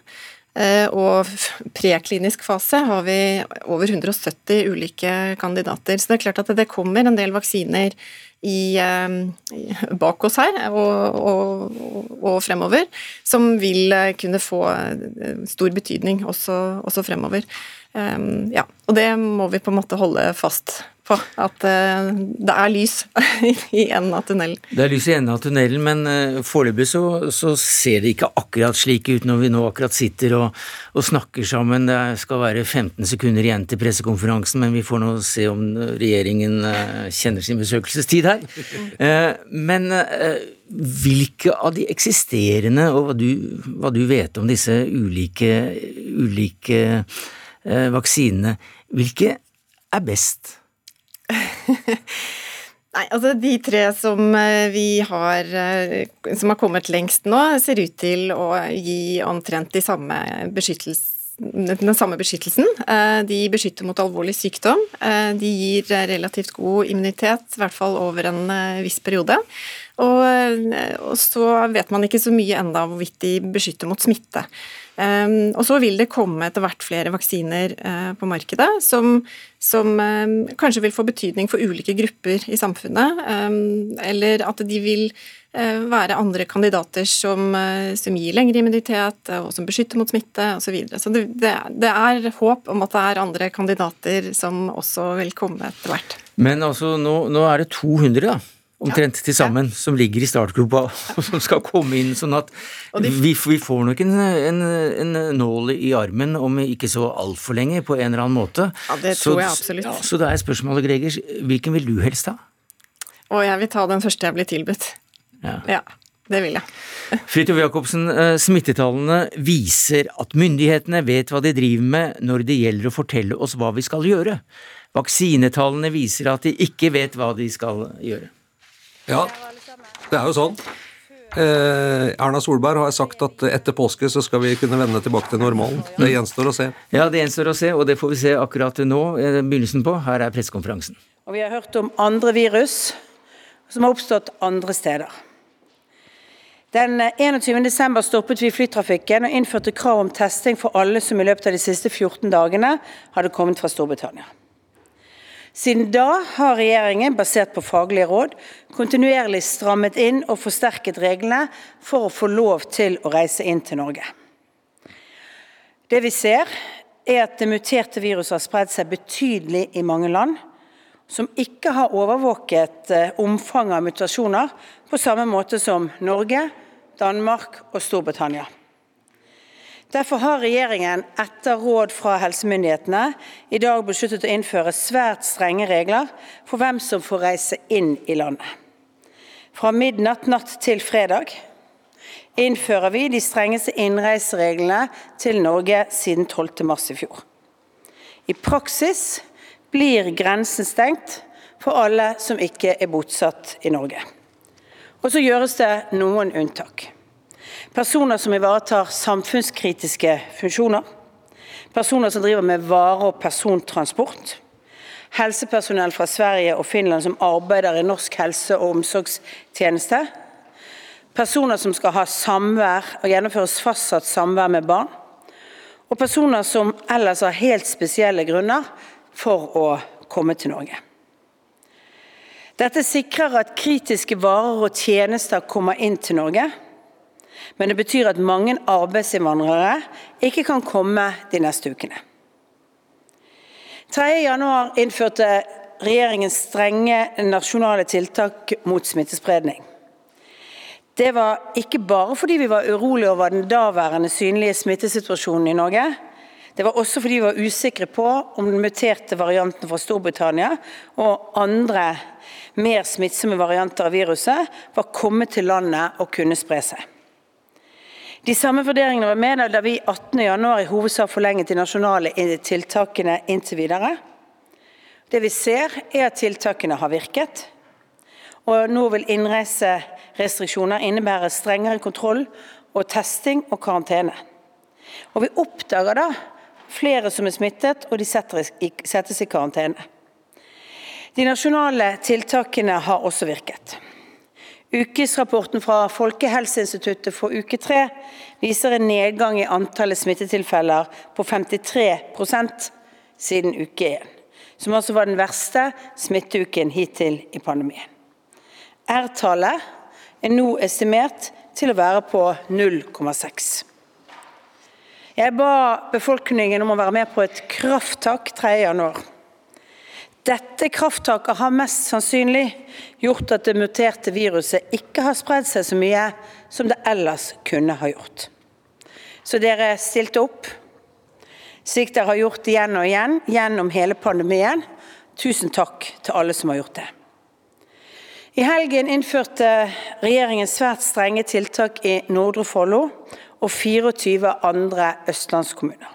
Eh, og preklinisk fase har vi over 170 ulike kandidater. Så det er klart at det kommer en del vaksiner i, eh, bak oss her og, og, og, fremover som vil eh, kunne få stor betydning også, også fremover. Ja, og det må vi på en måte holde fast på at det er lys i enden av tunnelen. Det er lys i enden av tunnelen, men foreløpig så, så, ser det ikke akkurat slik ut når vi nå akkurat sitter og, og, snakker sammen. Det skal være 15 sekunder igjen til pressekonferansen, men vi får nå se om regjeringen kjenner sin besøkelsestid her. Men hvilke av de eksisterende, og hva du, hva du vet om disse ulike, ulike eh, vaksinene, hvilke er best? Nei, altså De tre som eh, vi har eh, som har kommet lengst nå, ser ut til å gi omtrent de samme den samme beskyttelsen. Eh, de beskytter mot alvorlig sykdom. De gir relativt god immunitet, i hvert fall over en viss periode. Og så vet man ikke så mye enda hvorvidt de beskytter mot smitte. Um, og så vil det komme etter hvert flere vaksiner uh, på markedet som, som um, kanskje vil få betydning for ulike grupper i samfunnet. Um, eller at de vil uh, være andre kandidater som, uh, som gir lengre immunitet og som beskytter mot smitte osv. Så, videre. så det, det, er håp om at det er andre kandidater som også vil komme etter hvert. Men altså, nå, nå er det 200, da? Omtrent til sammen, som ligger i startgropa og som skal komme inn. Sånn at vi, vi, får nok en, en, en, nål i armen om ikke så altfor lenge, på en eller annen måte. Ja, det tror så, jeg absolutt. Ja, så da er spørsmålet, Gregers, hvilken vil du helst ha? Å, jeg vil ta den første jeg blir tilbudt. Ja. ja. Det vil jeg. Fridtjof Jacobsen, eh, smittetallene viser at myndighetene vet hva de driver med når det gjelder å fortelle oss hva vi skal gjøre. Vaksinetallene viser at de ikke vet hva de skal gjøre. Ja, det er jo sånn. Eh, Erna Solberg har sagt at etter påske så skal vi kunne vende tilbake til normalen. Det gjenstår å se. Ja, det gjenstår å se, og det får vi se akkurat nå, eh, begynnelsen på. Her er pressekonferansen. Og vi har hørt om andre virus som har oppstått andre steder. Den 21.12. stoppet vi flytrafikken og innførte krav om testing for alle som i løpet av de siste 14 dagene hadde kommet fra Storbritannia. Siden da har regjeringen, basert på faglige råd, kontinuerlig strammet inn og forsterket reglene for å få lov til å reise inn til Norge. Det vi ser, er at det muterte viruset har spredd seg betydelig i mange land, som ikke har overvåket eh, omfanget av mutasjoner på samme måte som Norge, Danmark og Storbritannia. Derfor har regjeringen etter råd fra helsemyndighetene i dag besluttet å innføre svært strenge regler for hvem som får reise inn i landet. Fra midnatt natt til fredag innfører vi de strengeste innreisereglene til Norge siden 12. mars i fjor. I praksis blir grensen stengt for alle som ikke er bosatt i Norge. Og så gjøres det noen unntak. Personer som ivaretar samfunnskritiske funksjoner. Personer som driver med vare- og persontransport. Helsepersonell fra Sverige og Finland som arbeider i norsk helse- og omsorgstjeneste. Personer som skal ha samvær og gjennomføres fastsatt samvær med barn. Og personer som ellers har helt spesielle grunner for å komme til Norge. Dette sikrer at kritiske varer og tjenester kommer inn til Norge men det betyr at mange arbeidsinnvandrere ikke kan komme de neste ukene. 3.1 innførte regjeringen strenge nasjonale tiltak mot smittespredning. Det var ikke bare fordi vi var urolige over den daværende synlige smittesituasjonen i Norge. Det var også fordi vi var usikre på om den muterte varianten fra Storbritannia og andre mer smittsomme varianter av viruset var kommet til landet og kunne spre seg. De samme vurderingene var med da vi 18.1 i hovedsak forlenget de nasjonale tiltakene inntil videre. Det vi ser, er at tiltakene har virket. Og nå vil innreiserestriksjoner innebære strengere kontroll og testing og karantene. Og vi oppdager da flere som er smittet, og de settes i karantene. De nasjonale tiltakene har også virket. Ukesrapporten fra Folkehelseinstituttet for uke tre viser en nedgang i antallet smittetilfeller på 53% siden uke 1, som altså var den verste smitteuken hittil i pandemien. R-tallet er nå estimert til å være på 0,6. Jeg ba befolkningen om å være med på et krafttak 3. Dette krafttaket har mest sannsynlig gjort at det muterte viruset ikke har spredd seg så mye som det ellers kunne ha gjort. Så dere stilte opp, slik dere har gjort igjen og igjen gjennom hele pandemien. Tusen takk til alle som har gjort det. I helgen innførte regjeringen svært strenge tiltak i Nordre Follo og 24 andre østlandskommuner.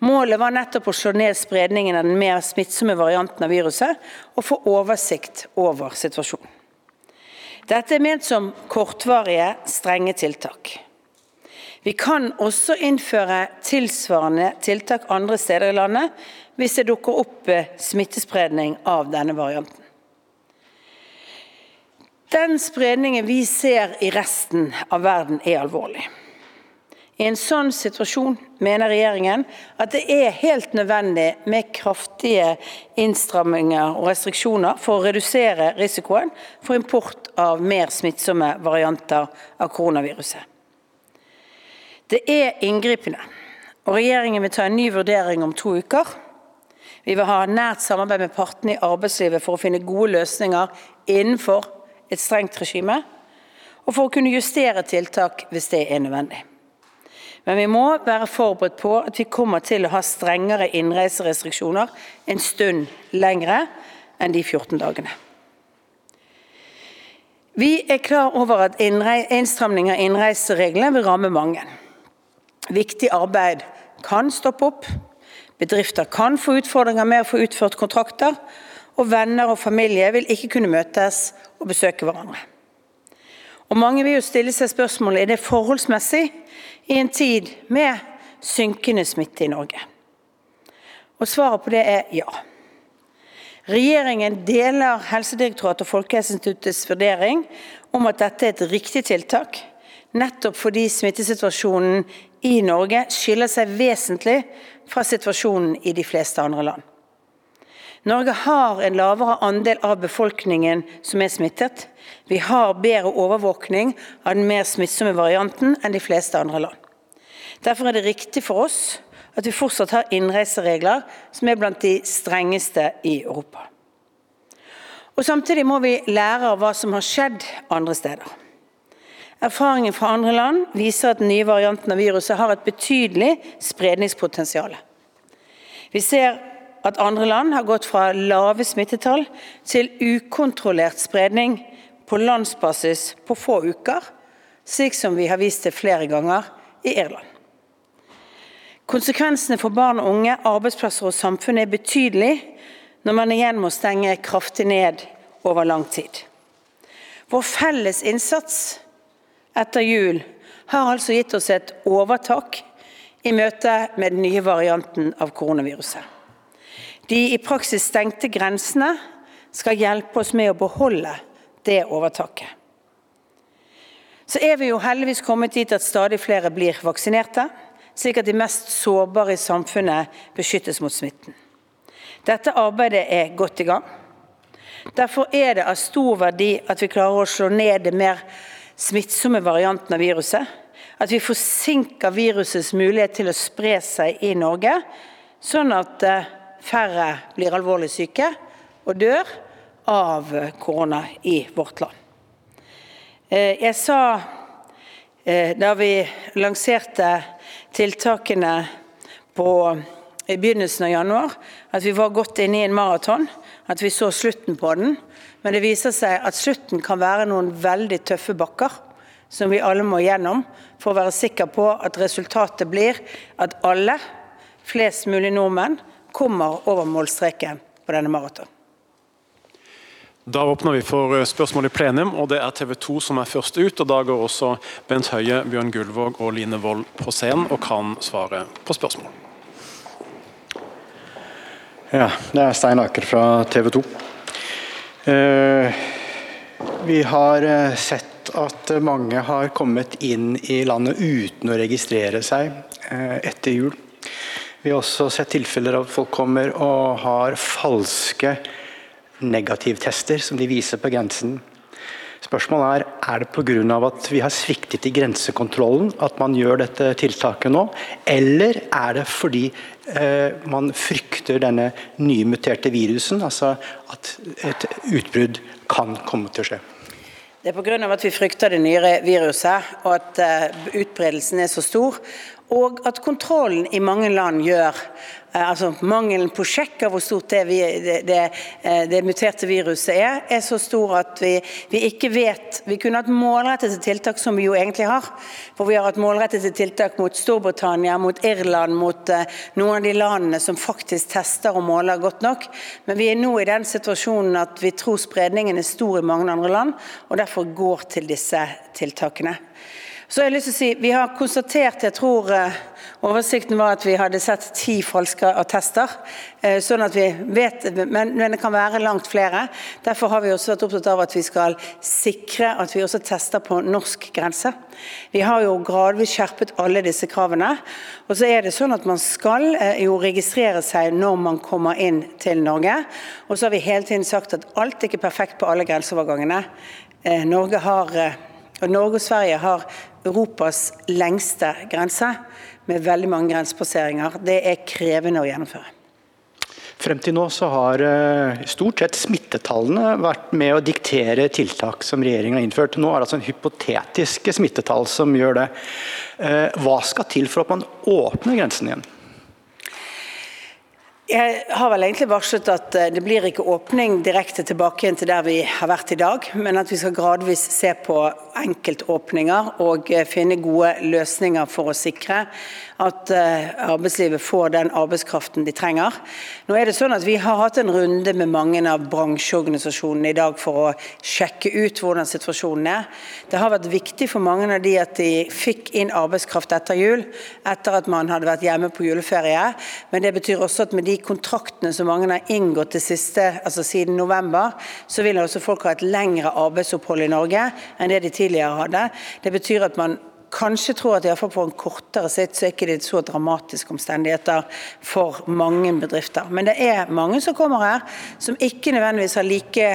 Målet var nettopp å slå ned spredningen av den mer smittsomme varianten av viruset og få oversikt over situasjonen. Dette er ment som kortvarige, strenge tiltak. Vi kan også innføre tilsvarende tiltak andre steder i landet hvis det dukker opp smittespredning av denne varianten. Den spredningen vi ser i resten av verden er alvorlig. I en sånn situasjon mener regjeringen at det er helt nødvendig med kraftige innstramminger og restriksjoner for å redusere risikoen for import av mer smittsomme varianter av koronaviruset. Det er inngripende, og regjeringen vil ta en ny vurdering om to uker. Vi vil ha nært samarbeid med partene i arbeidslivet for å finne gode løsninger innenfor et strengt regime, og for å kunne justere tiltak hvis det er nødvendig. Men vi må være forberedt på at vi kommer til å ha strengere innreiserestriksjoner en stund lengre enn de 14 dagene. Vi er klar over at innstramning av innreisereglene vil ramme mange. Viktig arbeid kan stoppe opp, bedrifter kan få utfordringer med å få utført kontrakter, og venner og familie vil ikke kunne møtes og besøke hverandre. Og Mange vil jo stille seg spørsmålet er det forholdsmessig i en tid med synkende smitte i Norge. Og Svaret på det er ja. Regjeringen deler Helsedirektoratet og Folkehelseinstituttets vurdering om at dette er et riktig tiltak, nettopp fordi smittesituasjonen i Norge skiller seg vesentlig fra situasjonen i de fleste andre land. Norge har en lavere andel av befolkningen som er smittet. Vi har bedre overvåkning av den mer smittsomme varianten enn de fleste andre land. Derfor er det riktig for oss at vi fortsatt har innreiseregler som er blant de strengeste i Europa. Og Samtidig må vi lære av hva som har skjedd andre steder. Erfaringen fra andre land viser at den nye varianten av viruset har et betydelig spredningspotensial. Vi ser at andre land har gått fra lave smittetall til ukontrollert spredning på landsbasis på få uker, slik som vi har vist det flere ganger i Irland. Konsekvensene for barn og unge, arbeidsplasser og samfunnet er betydelig når man igjen må stenge kraftig ned over lang tid. Vår felles innsats etter jul har altså gitt oss et overtak i møte med den nye varianten av koronaviruset. De i praksis stengte grensene skal hjelpe oss med å beholde det overtaket. Så er vi jo heldigvis kommet dit at stadig flere blir vaksinerte, slik at de mest sårbare i samfunnet beskyttes mot smitten. Dette arbeidet er godt i gang. Derfor er det av stor verdi at vi klarer å slå ned det mer smittsomme varianten av viruset. At vi forsinker virusets mulighet til å spre seg i Norge, sånn at eh, færre blir alvorlig syke og dør av korona i vårt land. Eh, jeg sa eh, da vi lanserte tiltakene på, i begynnelsen av januar, at vi var godt inne i en maraton, at vi så slutten på den. Men det viser seg at slutten kan være noen veldig tøffe bakker som vi alle må gjennom for å være sikker på at resultatet blir at alle, flest mulig nordmenn, kommer over målstreken på denne maraton. Da åpner vi for eh, spørsmål i plenum, og det er TV 2 som er først ut. og Da går også Bent Høie, Bjørn Gullvåg og Line Wold på scenen og kan svare på spørsmål. Ja, det er Stein Aker fra TV 2. Eh, vi har eh, sett at mange har kommet inn i landet uten å registrere seg etter jul. Vi har også sett tilfeller av at folk kommer og har falske negativtester som de viser på grensen. Spørsmålet er er det pga. at vi har sviktet i grensekontrollen at man gjør dette tiltaket nå, eller er det fordi eh, man frykter denne nymuterte virusen, altså at et utbrudd kan komme til å skje? Det er pga. at vi frykter det nye viruset, og at uh, utbredelsen er så stor. Og at kontrollen i mange land gjør Eh, altså Mangelen på sjekk av hvor stort det, det, det, eh, det, muterte viruset er, er så stor at vi, vi, ikke vet Vi kunne hatt målrettede tiltak, som vi jo egentlig har. For vi har hatt målrettede tiltak mot Storbritannia, mot Irland, mot uh, noen av de landene som faktisk tester og måler godt nok. Men vi er nå i den situasjonen at vi tror spredningen er stor i mange andre land, og derfor går til disse tiltakene. Så jeg har lyst til å si, Vi har konstatert, jeg tror Oversikten var at vi hadde sett ti falske attester. Eh, sånn at vi vet, men, men, det kan være langt flere. Derfor har vi også vært opptatt av at vi skal sikre at vi også tester på norsk grense. Vi har jo gradvis skjerpet alle disse kravene. Og så er det sånn at man skal eh, jo registrere seg når man kommer inn til Norge. Og så har vi hele tiden sagt at alt er ikke perfekt på alle grenseovergangene. Eh, Norge, har, Norge og Sverige har Europas lengste grense med veldig mange grensepasseringer. Det er krevende å gjennomføre. Frem til nå så har eh, stort sett smittetallene vært med å diktere tiltak som regjeringen har innført. Nå er det altså en hypotetiske smittetall som gjør det. Eh, hva skal til for at man åpner grensen igjen? Jeg har vel egentlig varslet at eh, det blir ikke åpning direkte tilbake igjen til der vi har vært i dag, men at vi skal gradvis se på enkeltåpninger og eh, finne gode løsninger for å sikre at eh, arbeidslivet får den arbeidskraften de trenger. Nå er det sånn at Vi har hatt en runde med mange av bransjeorganisasjonene i dag for å sjekke ut hvordan situasjonen er. Det har vært viktig for mange av de at de fikk inn arbeidskraft etter jul, etter at man hadde vært hjemme på juleferie. Men det betyr også at med de kontraktene som mange har inngått det siste, altså siden november, så vil også folk ha et lengre arbeidsopphold i Norge enn det de tidligere hadde. Det betyr at man kanskje tror at iallfall på en kortere sikt så er ikke det så dramatiske omstendigheter for mange bedrifter. Men det er mange som kommer her som ikke nødvendigvis har like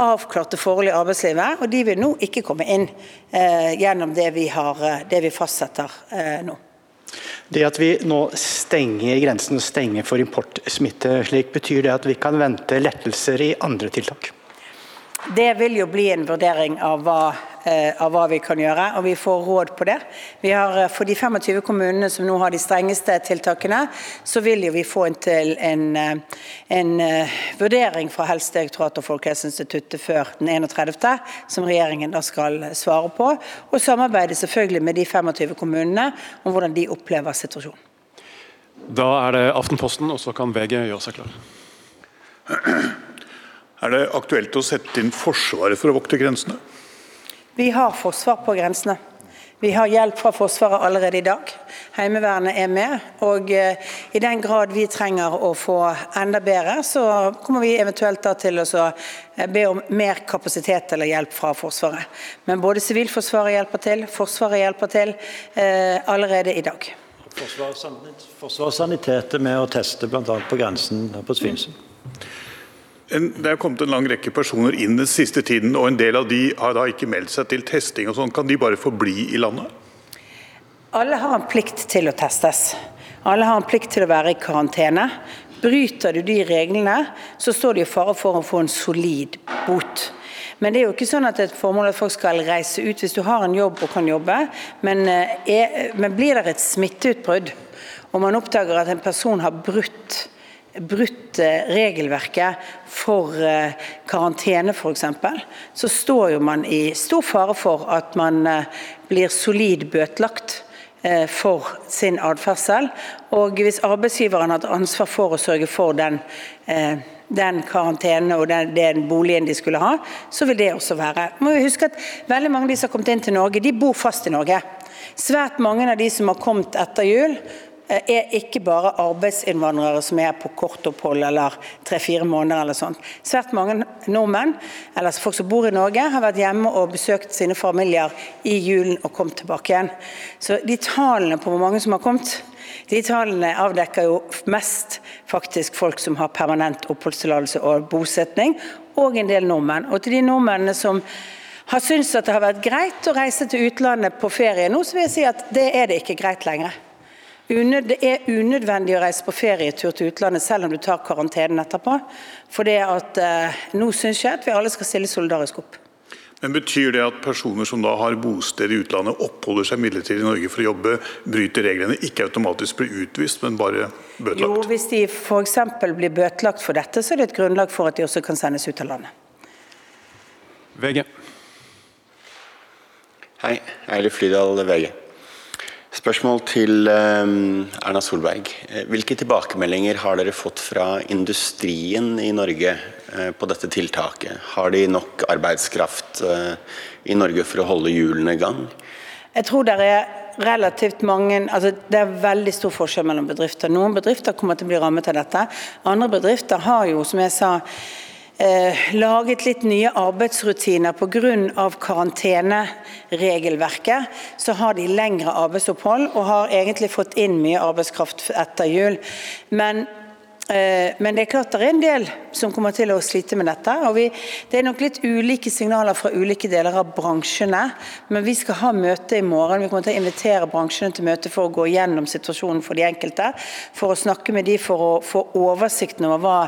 avklarte forhold i arbeidslivet, og de vil nå ikke komme inn eh, gjennom det vi, har, eh, det vi fastsetter eh, nå. Det at vi nå stenger grensen stenger for importsmitte, slik, betyr det at vi kan vente lettelser i andre tiltak? Det vil jo bli en vurdering av hva Eh, av hva vi kan gjøre, og vi får råd på det. Har, eh, For de 25 kommunene som nå har de strengeste tiltakene, så vil jo vi få en, til en, eh, en vurdering fra Helsedirektoratet og Folkehelseinstituttet før den 31., som regjeringen da skal svare på. Og samarbeide selvfølgelig med de 25 kommunene om hvordan de opplever situasjonen. Da er det Aftenposten, og så kan VG gjøre seg klar. Er det aktuelt å sette inn Forsvaret for å vokte grensene? Vi har forsvar på grensene. Vi har hjelp fra Forsvaret allerede i dag. Heimevernet er med. Og eh, i den grad vi trenger å få enda bedre, så kommer vi eventuelt da til å eh, be om mer kapasitet eller hjelp fra Forsvaret. Men både Sivilforsvaret hjelper til, Forsvaret hjelper til eh, allerede i dag. Forsvarssanitet med å teste bl.a. på grensen på Svinesund. Det er kommet en lang rekke personer inn den siste tiden, og en del av de har da ikke meldt seg til testing. og sånn. Kan de bare forbli i landet? Alle har en plikt til å testes. Alle har en plikt til å være i karantene. Bryter du de reglene, så står det i fare for å få en solid bot. Men det er jo ikke sånn at det er et formål at folk skal reise ut hvis du har en jobb og kan jobbe. Men, eh, er, men blir det et smitteutbrudd, og man oppdager at en person har brutt brutt regelverket for eh, karantene f.eks., så står man i stor fare for at man eh, blir solid bøtelagt eh, for sin atferdsel. Og hvis arbeidsgiveren har ansvar for å sørge for den, den karantene og den, den, boligen de skulle ha, så vil det også være. Må vi huske at Veldig mange av de som har kommet inn til Norge, de bor fast i Norge. Svært mange av de som har kommet etter jul, Eh, er ikke bare arbeidsinnvandrere som er på kortopphold eller tre-fire måneder eller sånt. Svært mange nordmenn, eller folk som bor i Norge, har vært hjemme og besøkt sine familier i julen og kommet tilbake igjen. Så de tallene på hvor mange som har kommet, de tallene avdekker jo mest faktisk folk som har permanent oppholdstillatelse og bosetning, og en del nordmenn. Og til de nordmennene som har syntes at det har vært greit å reise til utlandet på ferie nå, så vil jeg si at det er det ikke greit lenger. Det er unødvendig å reise på ferietur til utlandet selv om du tar karantenen etterpå. For det at eh, nå syns jeg at vi alle skal stille solidarisk opp. Men Betyr det at personer som da har bosted i utlandet, oppholder seg midlertidig i Norge for å jobbe, bryter reglene, ikke automatisk blir utvist, men bare bøtelagt? Jo, Hvis de f.eks. blir bøtelagt for dette, så er det et grunnlag for at de også kan sendes ut av landet. VG. Hei, Eilif Flydal, VG. Spørsmål til um, Erna Solberg. Eh, hvilke tilbakemeldinger har dere fått fra industrien i Norge uh, på dette tiltaket? Har de nok arbeidskraft uh, i Norge for å holde hjulene i gang? Jeg tror det er relativt mange, altså Det er veldig stor forskjell mellom bedrifter. Noen bedrifter kommer til å bli rammet av dette. Andre bedrifter har jo, som jeg sa, eh, laget litt nye arbeidsrutiner pga. karanteneregelverket. Så har de lengre arbeidsopphold og har egentlig fått inn mye arbeidskraft etter jul. Men Eh, men det er klart det er en del som kommer til å slite med dette. og vi, Det er nok litt ulike signaler fra ulike deler av bransjene. Men vi skal ha møte i morgen. Vi kommer til å invitere bransjene til møte for å gå gjennom situasjonen for de enkelte. For å snakke med de for å få oversikten over hva,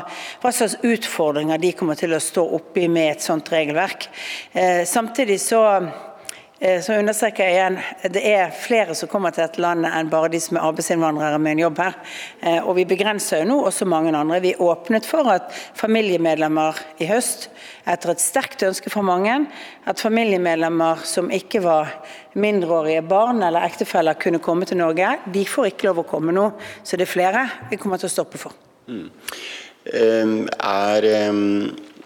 hva slags utfordringer de kommer til å stå oppi med et sånt regelverk. Eh, samtidig så Eh, så understreker jeg igjen det er flere som kommer til dette landet enn bare de som er arbeidsinnvandrere med en jobb her. Eh, og vi begrenser jo nå også mange andre. Vi åpnet for at familiemedlemmer i høst, etter et sterkt ønske fra mange, at familiemedlemmer som ikke var mindreårige barn eller ektefeller kunne komme til Norge. De får ikke lov å komme nå. Så det er flere vi kommer til å stoppe for. Mm. Um, er um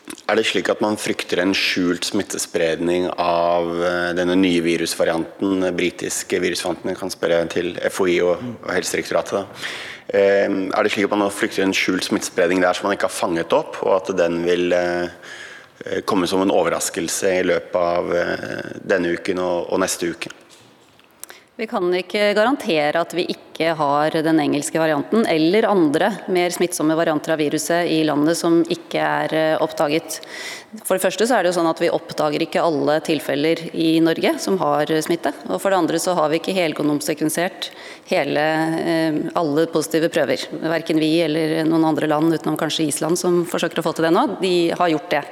er det slik at man frykter en skjult smittespredning av eh, denne nye virusvarianten, britiske virusvarianten? Kan spørre til FHI og, og Helsedirektoratet. Da. er det slik at man frykter en skjult smittespredning der som man ikke har fanget opp, og at den vil eh, komme som en overraskelse i løpet av denne uken og, og neste uke? Vi kan ikke garantere at vi ikke har den engelske varianten eller andre mer smittsomme varianter av viruset i landet som ikke er oppdaget. For det første så er det jo sånn at Vi oppdager ikke alle tilfeller i Norge som har smitte. og For det andre så har vi ikke helgenomsekvensert hele, eh, alle positive prøver. Verken vi eller noen andre land utenom kanskje Island som forsøker å få til det nå, de har gjort det.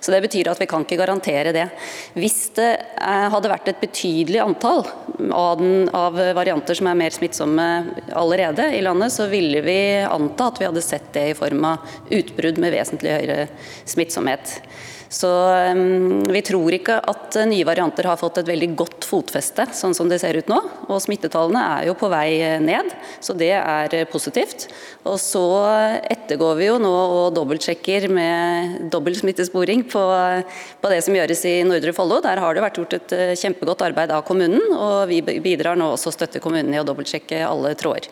Så Det betyr at vi kan ikke garantere det. Hvis det eh, hadde vært et betydelig antall av, den, av varianter som er mer smittsomme allerede i landet, så ville vi anta at vi hadde sett det i form av utbrudd med vesentlig høyere smittsomhet. Så um, vi tror ikke at eh, nye varianter har fått et veldig godt fotfeste, sånn som det ser ut nå. Og smittetallene er jo på vei eh, ned, så det er eh, positivt. Og så ettergår vi jo nå og dobbeltsjekker med dobbel smittesporing på, på, det som gjøres i Nordre Follo. Der har det vært gjort et kjempegodt arbeid av kommunen, og vi bidrar nå også å støtte kommunen i å dobbeltsjekke alle tråder.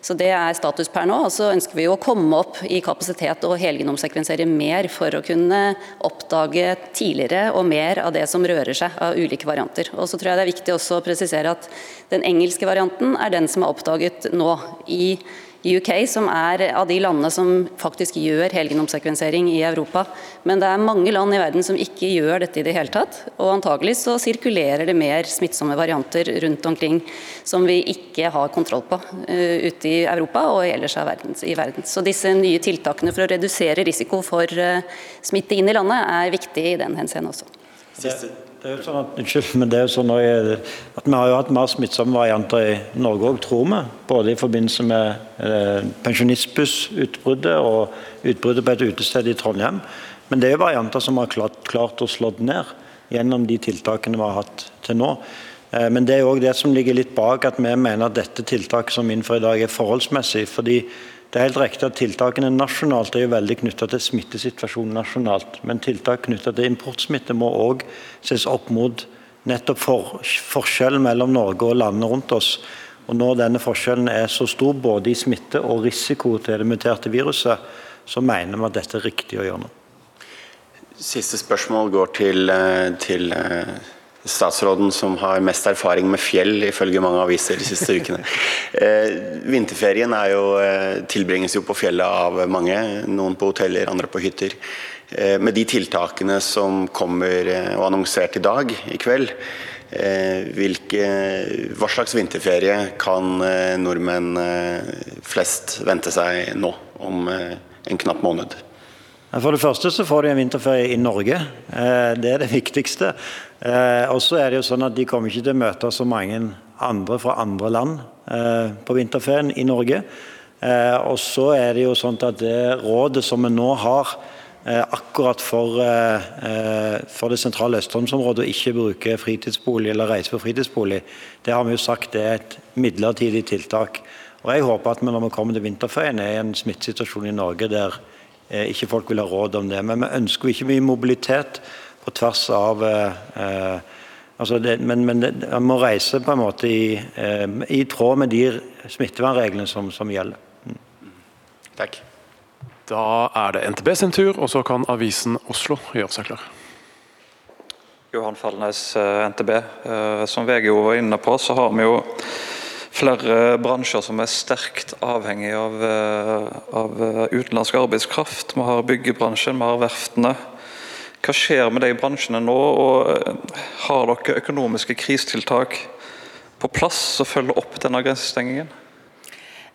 Så Det er status per nå. og Så ønsker vi å komme opp i kapasitet og helgenomsekvensere mer for å kunne oppdage tidligere og mer av det som rører seg av ulike varianter. Og så tror jeg det er viktig også å presisere at Den engelske varianten er den som er oppdaget nå i UK, som er av de landene som faktisk gjør helgenomsekvensering i Europa. Men det er mange land i verden som ikke gjør dette i det hele tatt. Og antagelig så sirkulerer det mer smittsomme varianter rundt omkring som vi ikke har kontroll på uh, ute i Europa og ellers verden, i verden. Så disse nye tiltakene for å redusere risiko for uh, smitte inn i landet er viktig i den henseende også. Siste. Det er jo sånn at, unnskyld, men det er jo sånn at Vi har jo hatt mer smittsomme varianter i Norge òg, tror vi. Både i forbindelse med eh, pensjonistbussutbruddet og utbruddet på et utested i Trondheim. Men det er jo varianter som har klart, klart å slå ned gjennom de tiltakene vi har hatt til nå. Eh, men det er òg det som ligger litt bak at vi mener at dette tiltaket som vi innfører i dag, er forholdsmessig. fordi det er helt riktig at Tiltakene nasjonalt er jo veldig knyttet til smittesituasjonen nasjonalt. Men tiltak knyttet til importsmitte må òg ses opp mot nettopp for, forskjellen mellom Norge og landene rundt oss. Og Når denne forskjellen er så stor både i smitte og risiko til det muterte viruset, så mener vi at dette er riktig å gjøre nå. Siste spørsmål går til, eh, til eh, statsråden som har mest erfaring med fjell, ifølge mange aviser de siste ukene. Eh, vinterferien jo, eh, tilbringes jo på fjellet av mange. Noen på hoteller, andre på hytter. Med de tiltakene som kommer og annonsert i dag, i kveld, hvilke, hva slags vinterferie kan nordmenn flest vente seg nå, om en knapp måned? For det første så får de en vinterferie i Norge. Eh, det er det viktigste. Eh, og så er det jo sånn at De kommer ikke til å møte så mange andre fra andre land eh, på vinterferien i Norge. Og så er det jo sånn at det rådet som vi nå har akkurat for, for det sentrale østlandsområdet å ikke bruke fritidsbolig eller reise på fritidsbolig, det har vi jo sagt det er et midlertidig tiltak. Og Jeg håper at vi når vi kommer til vinterferien er i en smittesituasjon i Norge der ikke folk vil ha råd om det. Men vi ønsker ikke mye mobilitet på tvers av eh, altså det, Men, men det, man må reise på en måte i, eh, i tråd med de smittevernreglene som, som gjelder. Mm. Takk. Da er det NTB sin tur, og så kan avisen Oslo gjøre seg klar. Johan Fallnes, NTB. Som VG var inne på, så har vi jo flere bransjer som er sterkt avhengig av, eh, av eh, utenlandsk arbeidskraft. Vi har byggebransjen, vi har verftene. Hva skjer med de bransjene nå? og eh, Har dere økonomiske krisetiltak på plass som følger opp denne grensestengingen?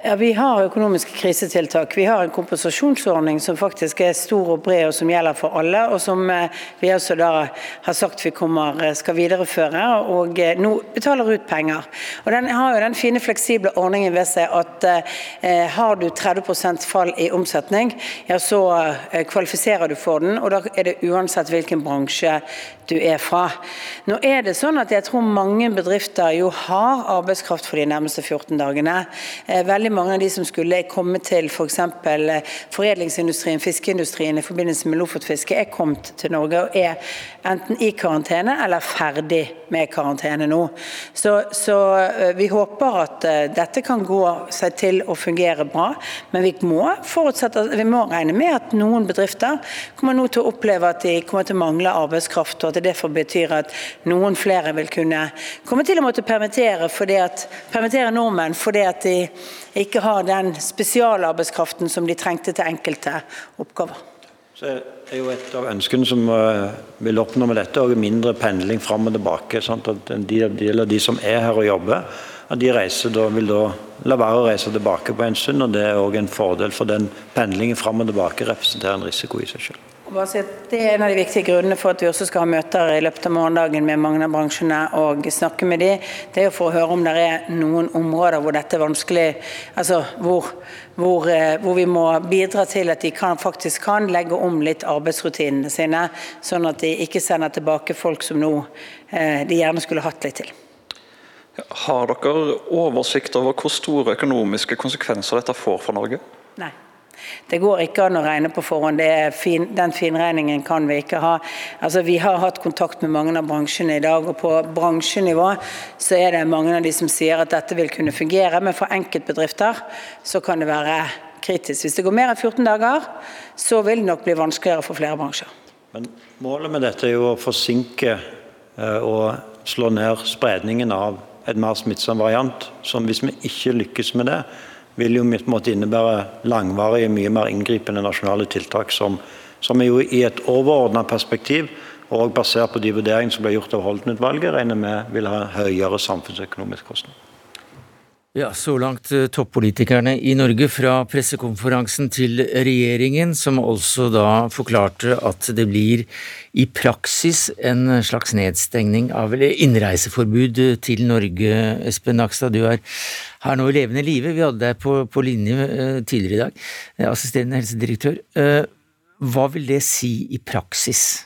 Ja, Vi har økonomiske krisetiltak. Vi har en kompensasjonsordning som faktisk er stor og bred og som gjelder for alle, og som eh, vi også da har sagt vi kommer, eh, skal videreføre og eh, nå betaler ut penger. Og Den har jo den fine fleksible ordningen ved seg at eh, har du 30% fall i omsetning, ja så kvalifiserer du for den, og da er det uansett hvilken bransje du er fra. Nå er det sånn at jeg tror mange bedrifter jo har arbeidskraft for de nærmeste 14 dagene. Veldig mange av de som skulle komme til f.eks. For eh, foredlingsindustrien, fiskeindustrien i forbindelse med Lofotfisket, er kommet til Norge og er enten i karantene eller ferdig med karantene nå. Så, så eh, vi håper at dette kan gå seg til å fungere bra, men vi må, vi må regne med at noen bedrifter kommer nå til å oppleve at de kommer til å mangle arbeidskraft. og at det derfor betyr at noen flere vil kunne komme til å måtte permittere, at, permittere nordmenn fordi at de ikke har den spesialarbeidskraften som de trengte til enkelte oppgaver. Så er jo Et av ønskene som uh, vil oppnå med dette, er mindre pendling fram og tilbake. Sant? at En del av de som er her og jobber, at de reiser da, vil da la være å reise tilbake på en stund. og Det er òg en fordel, for den pendlingen fram og tilbake representerer en risiko i seg selv. Det er en av de viktige grunnene for at vi også skal ha møter i løpet av morgendagen med mange av bransjene og snakke med dem. Det er for å høre om det er noen områder hvor dette er vanskelig, altså hvor, hvor, eh, hvor vi må bidra til at de kan, faktisk kan legge om litt arbeidsrutinene sine, sånn at de ikke sender tilbake folk som nå eh, de gjerne skulle hatt litt til. Har dere oversikt over hvor store økonomiske konsekvenser dette får for Norge? Nei. Det går ikke an å regne på forhånd. Fin, den finregningen kan vi ikke ha. Altså, vi har hatt kontakt med mange av bransjene i dag, og på bransjenivå så er det mange av de som sier at dette vil kunne fungere, men for enkeltbedrifter så kan det være kritisk. Hvis det går mer enn 14 dager, så vil det nok bli vanskeligere for flere bransjer. Men Målet med dette er jo å forsinke eh, og slå ned spredningen av et mer smittsom variant. som Hvis vi ikke lykkes med det, vil jo måtte innebære langvarige, mye mer inngripende nasjonale tiltak, som, som jo i et overordna perspektiv og basert på de vurderingene som ble gjort av Holden-utvalget, regner med vil ha høyere samfunnsøkonomisk kostnad. Ja, Så langt eh, toppolitikerne i Norge fra pressekonferansen til regjeringen, som også da forklarte at det blir i praksis en slags nedstengning av, eller innreiseforbud til Norge. Espen Nakstad, du er her nå i levende live. Vi hadde deg på, på linje eh, tidligere i dag, eh, assisterende helsedirektør. Hva vil det si i praksis?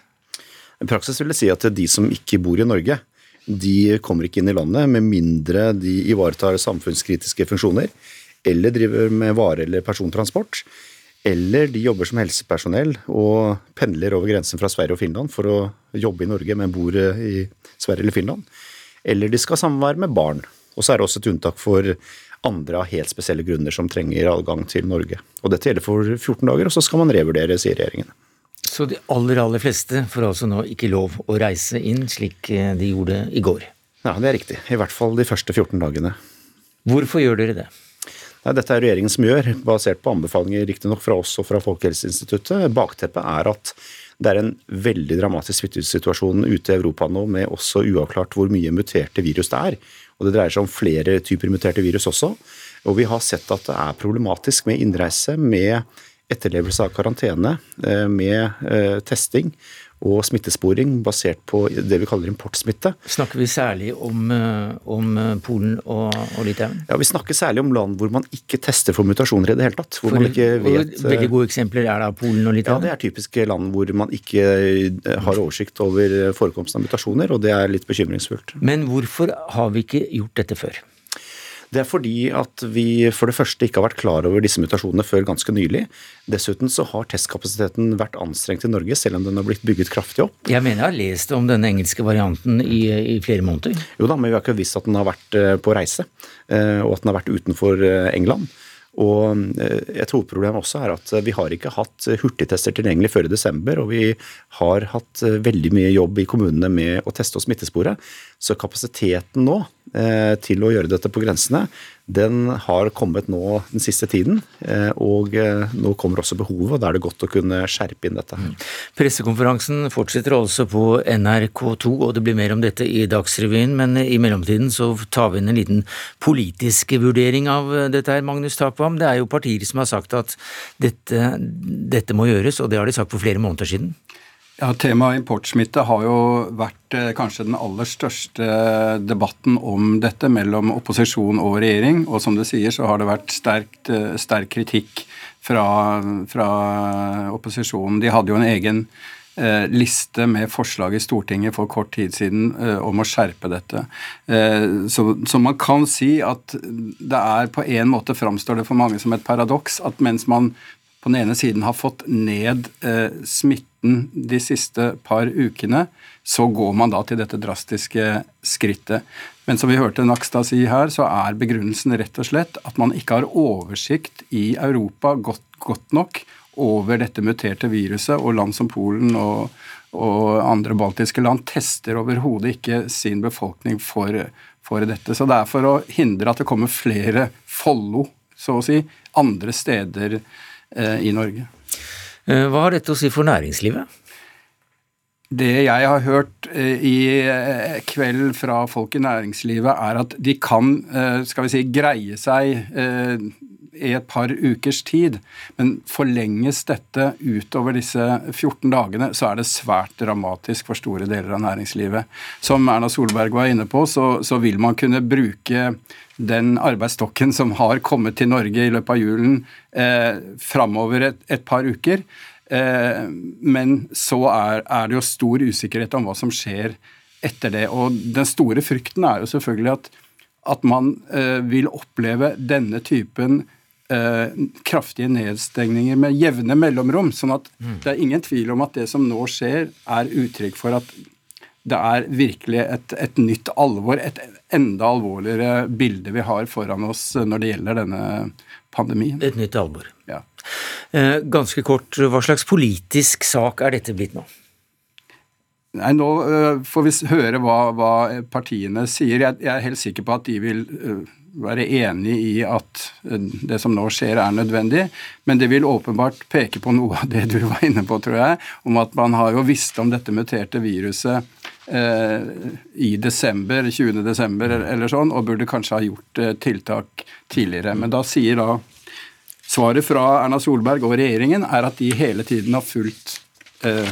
I praksis vil det si at de som ikke bor i Norge, de kommer ikke inn i landet med mindre de ivaretar samfunnskritiske funksjoner, eller driver med vare- eller persontransport, eller de jobber som helsepersonell og pendler over grensen fra Sverige og Finland for å jobbe i Norge, men bor i Sverige eller Finland, eller de skal samvære med barn. Og så er det også et unntak for andre av helt spesielle grunner som trenger adgang til Norge. Og Dette gjelder for 14 dager, og så skal man revurdere, sier regjeringen. Så de aller, aller fleste får altså nå ikke lov å reise inn, slik eh, de gjorde i går? Ja, det er riktig. I hvert fall de første 14 dagene. Hvorfor gjør dere det? Nei, Dette er regjeringen som gjør, basert på anbefalinger riktignok fra oss og fra Folkehelseinstituttet. Bakteppet er at det er en veldig dramatisk smittesituasjon ute i Europa nå, med også uavklart hvor mye muterte virus det er. Og Det dreier seg om flere typer muterte virus også. Og vi har sett at det er problematisk med innreise, med etterlevelse av karantene, eh, med eh, testing og smittesporing basert på det vi kaller importsmitte. Snakker vi særlig om, eh, om Polen og, og, Litauen? Ja, Vi snakker særlig om land hvor man ikke tester for mutasjoner i det hele tatt. Hvor for, man ikke vet, veldig gode eksempler er da Polen og Litauen? Ja, Det er typiske land hvor man ikke har oversikt over forekomsten av mutasjoner, og det er litt bekymringsfullt. Men hvorfor har vi ikke gjort dette før? Det er fordi at vi for det første ikke har vært klar over disse mutasjonene før ganske nylig. Dessuten så har testkapasiteten vært anstrengt i Norge, selv om den har blitt bygget kraftig opp. Jeg mener jeg har lest om denne engelske varianten i, i flere måneder. Jo da, men vi har ikke visst at den har vært eh, på reise, eh, og at den har vært utenfor eh, England. Og Et hovedproblem også er at vi har ikke hatt hurtigtester tilgjengelig før i desember, og vi har hatt veldig mye jobb i kommunene med å teste og smittespore. Så kapasiteten nå Eh, til å gjøre dette på grensene, den har kommet nå den siste tiden. Eh, og eh, nå kommer også behovet, og da er det godt å kunne skjerpe inn dette. Mm. Pressekonferansen fortsetter altså på NRK2, og det blir mer om dette i Dagsrevyen. Men i mellomtiden så tar vi inn en liten politisk vurdering av dette her, Magnus Takvam. Det er jo partier som har sagt at dette, dette må gjøres, og det har de sagt for flere måneder siden. Ja, Temaet importsmitte har jo vært eh, kanskje den aller største debatten om dette mellom opposisjon og regjering. Og som du sier, så har det vært sterkt, eh, sterk kritikk fra, fra, opposisjonen. De hadde jo en egen eh, liste med forslag i Stortinget for kort tid siden eh, om å skjerpe dette. Så, så, man kan si at det er på en måte framstår det for mange som et paradoks at mens man på den ene siden har fått ned smitte de siste par ukene, så går man da til dette drastiske skrittet. Men som vi hørte Nakstad si her, så er begrunnelsen rett og slett at man ikke har oversikt i Europa godt, godt nok over dette muterte viruset, og land som Polen og, og andre baltiske land tester overhodet ikke sin befolkning for, for, dette. Så det er for å hindre at det kommer flere Follo, så å si, andre steder eh, i Norge. Eh, hva har dette å si for næringslivet? Det jeg har hørt eh, i eh, kveld fra folk i næringslivet, er at de kan skal vi si, greie seg i et par ukers tid. Men forlenges dette utover disse 14 dagene, så er det svært dramatisk for store deler av næringslivet. Som Erna Solberg var inne på, så, så vil man kunne bruke den arbeidsstokken som har kommet til Norge i løpet av julen, eh, framover et, et, par uker. Eh, men så er, er, det jo stor usikkerhet om hva som skjer etter det. Og den store frykten er jo selvfølgelig at, at man eh, vil oppleve denne typen kraftige nedstengninger med jevne mellomrom. sånn at mm. det er ingen tvil om at det som nå skjer, er uttrykk for at det er virkelig et, et, nytt alvor, et enda alvorligere bilde vi har foran oss når det gjelder denne pandemien. Et nytt alvor. Ja. Eh, ganske kort, hva slags politisk sak er dette blitt nå? Nei, Nå uh, får vi høre hva, hva partiene sier. Jeg, jeg, er helt sikker på at de vil være enig i at uh, det som nå skjer, er nødvendig. Men det vil åpenbart peke på noe av det du var inne på, tror jeg. Om at man har jo visst om dette muterte viruset Eh, i desember, 20. desember eller sånn, og burde kanskje ha gjort eh, tiltak tidligere. Men da sier da svaret fra Erna Solberg og regjeringen er at de hele tiden har fulgt eh,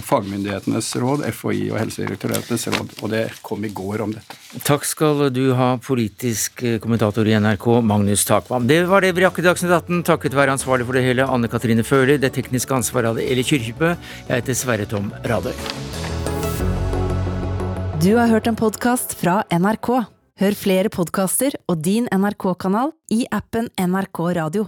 fagmyndighetenes råd, FHI og Helsedirektoratets råd, og det kom i går om dette. Takk skal du ha, politisk kommentator i NRK, Magnus Takvam. Det var det vi rakk i Dagsnytt 18, takket være ansvarlig for det hele, Anne Katrine Føhler. Det tekniske ansvaret hadde Eli Kyrkjebø. Jeg heter Sverre Tom Radøy. Du har hørt en podkast fra NRK. Hør flere podkaster og din NRK-kanal i appen NRK Radio.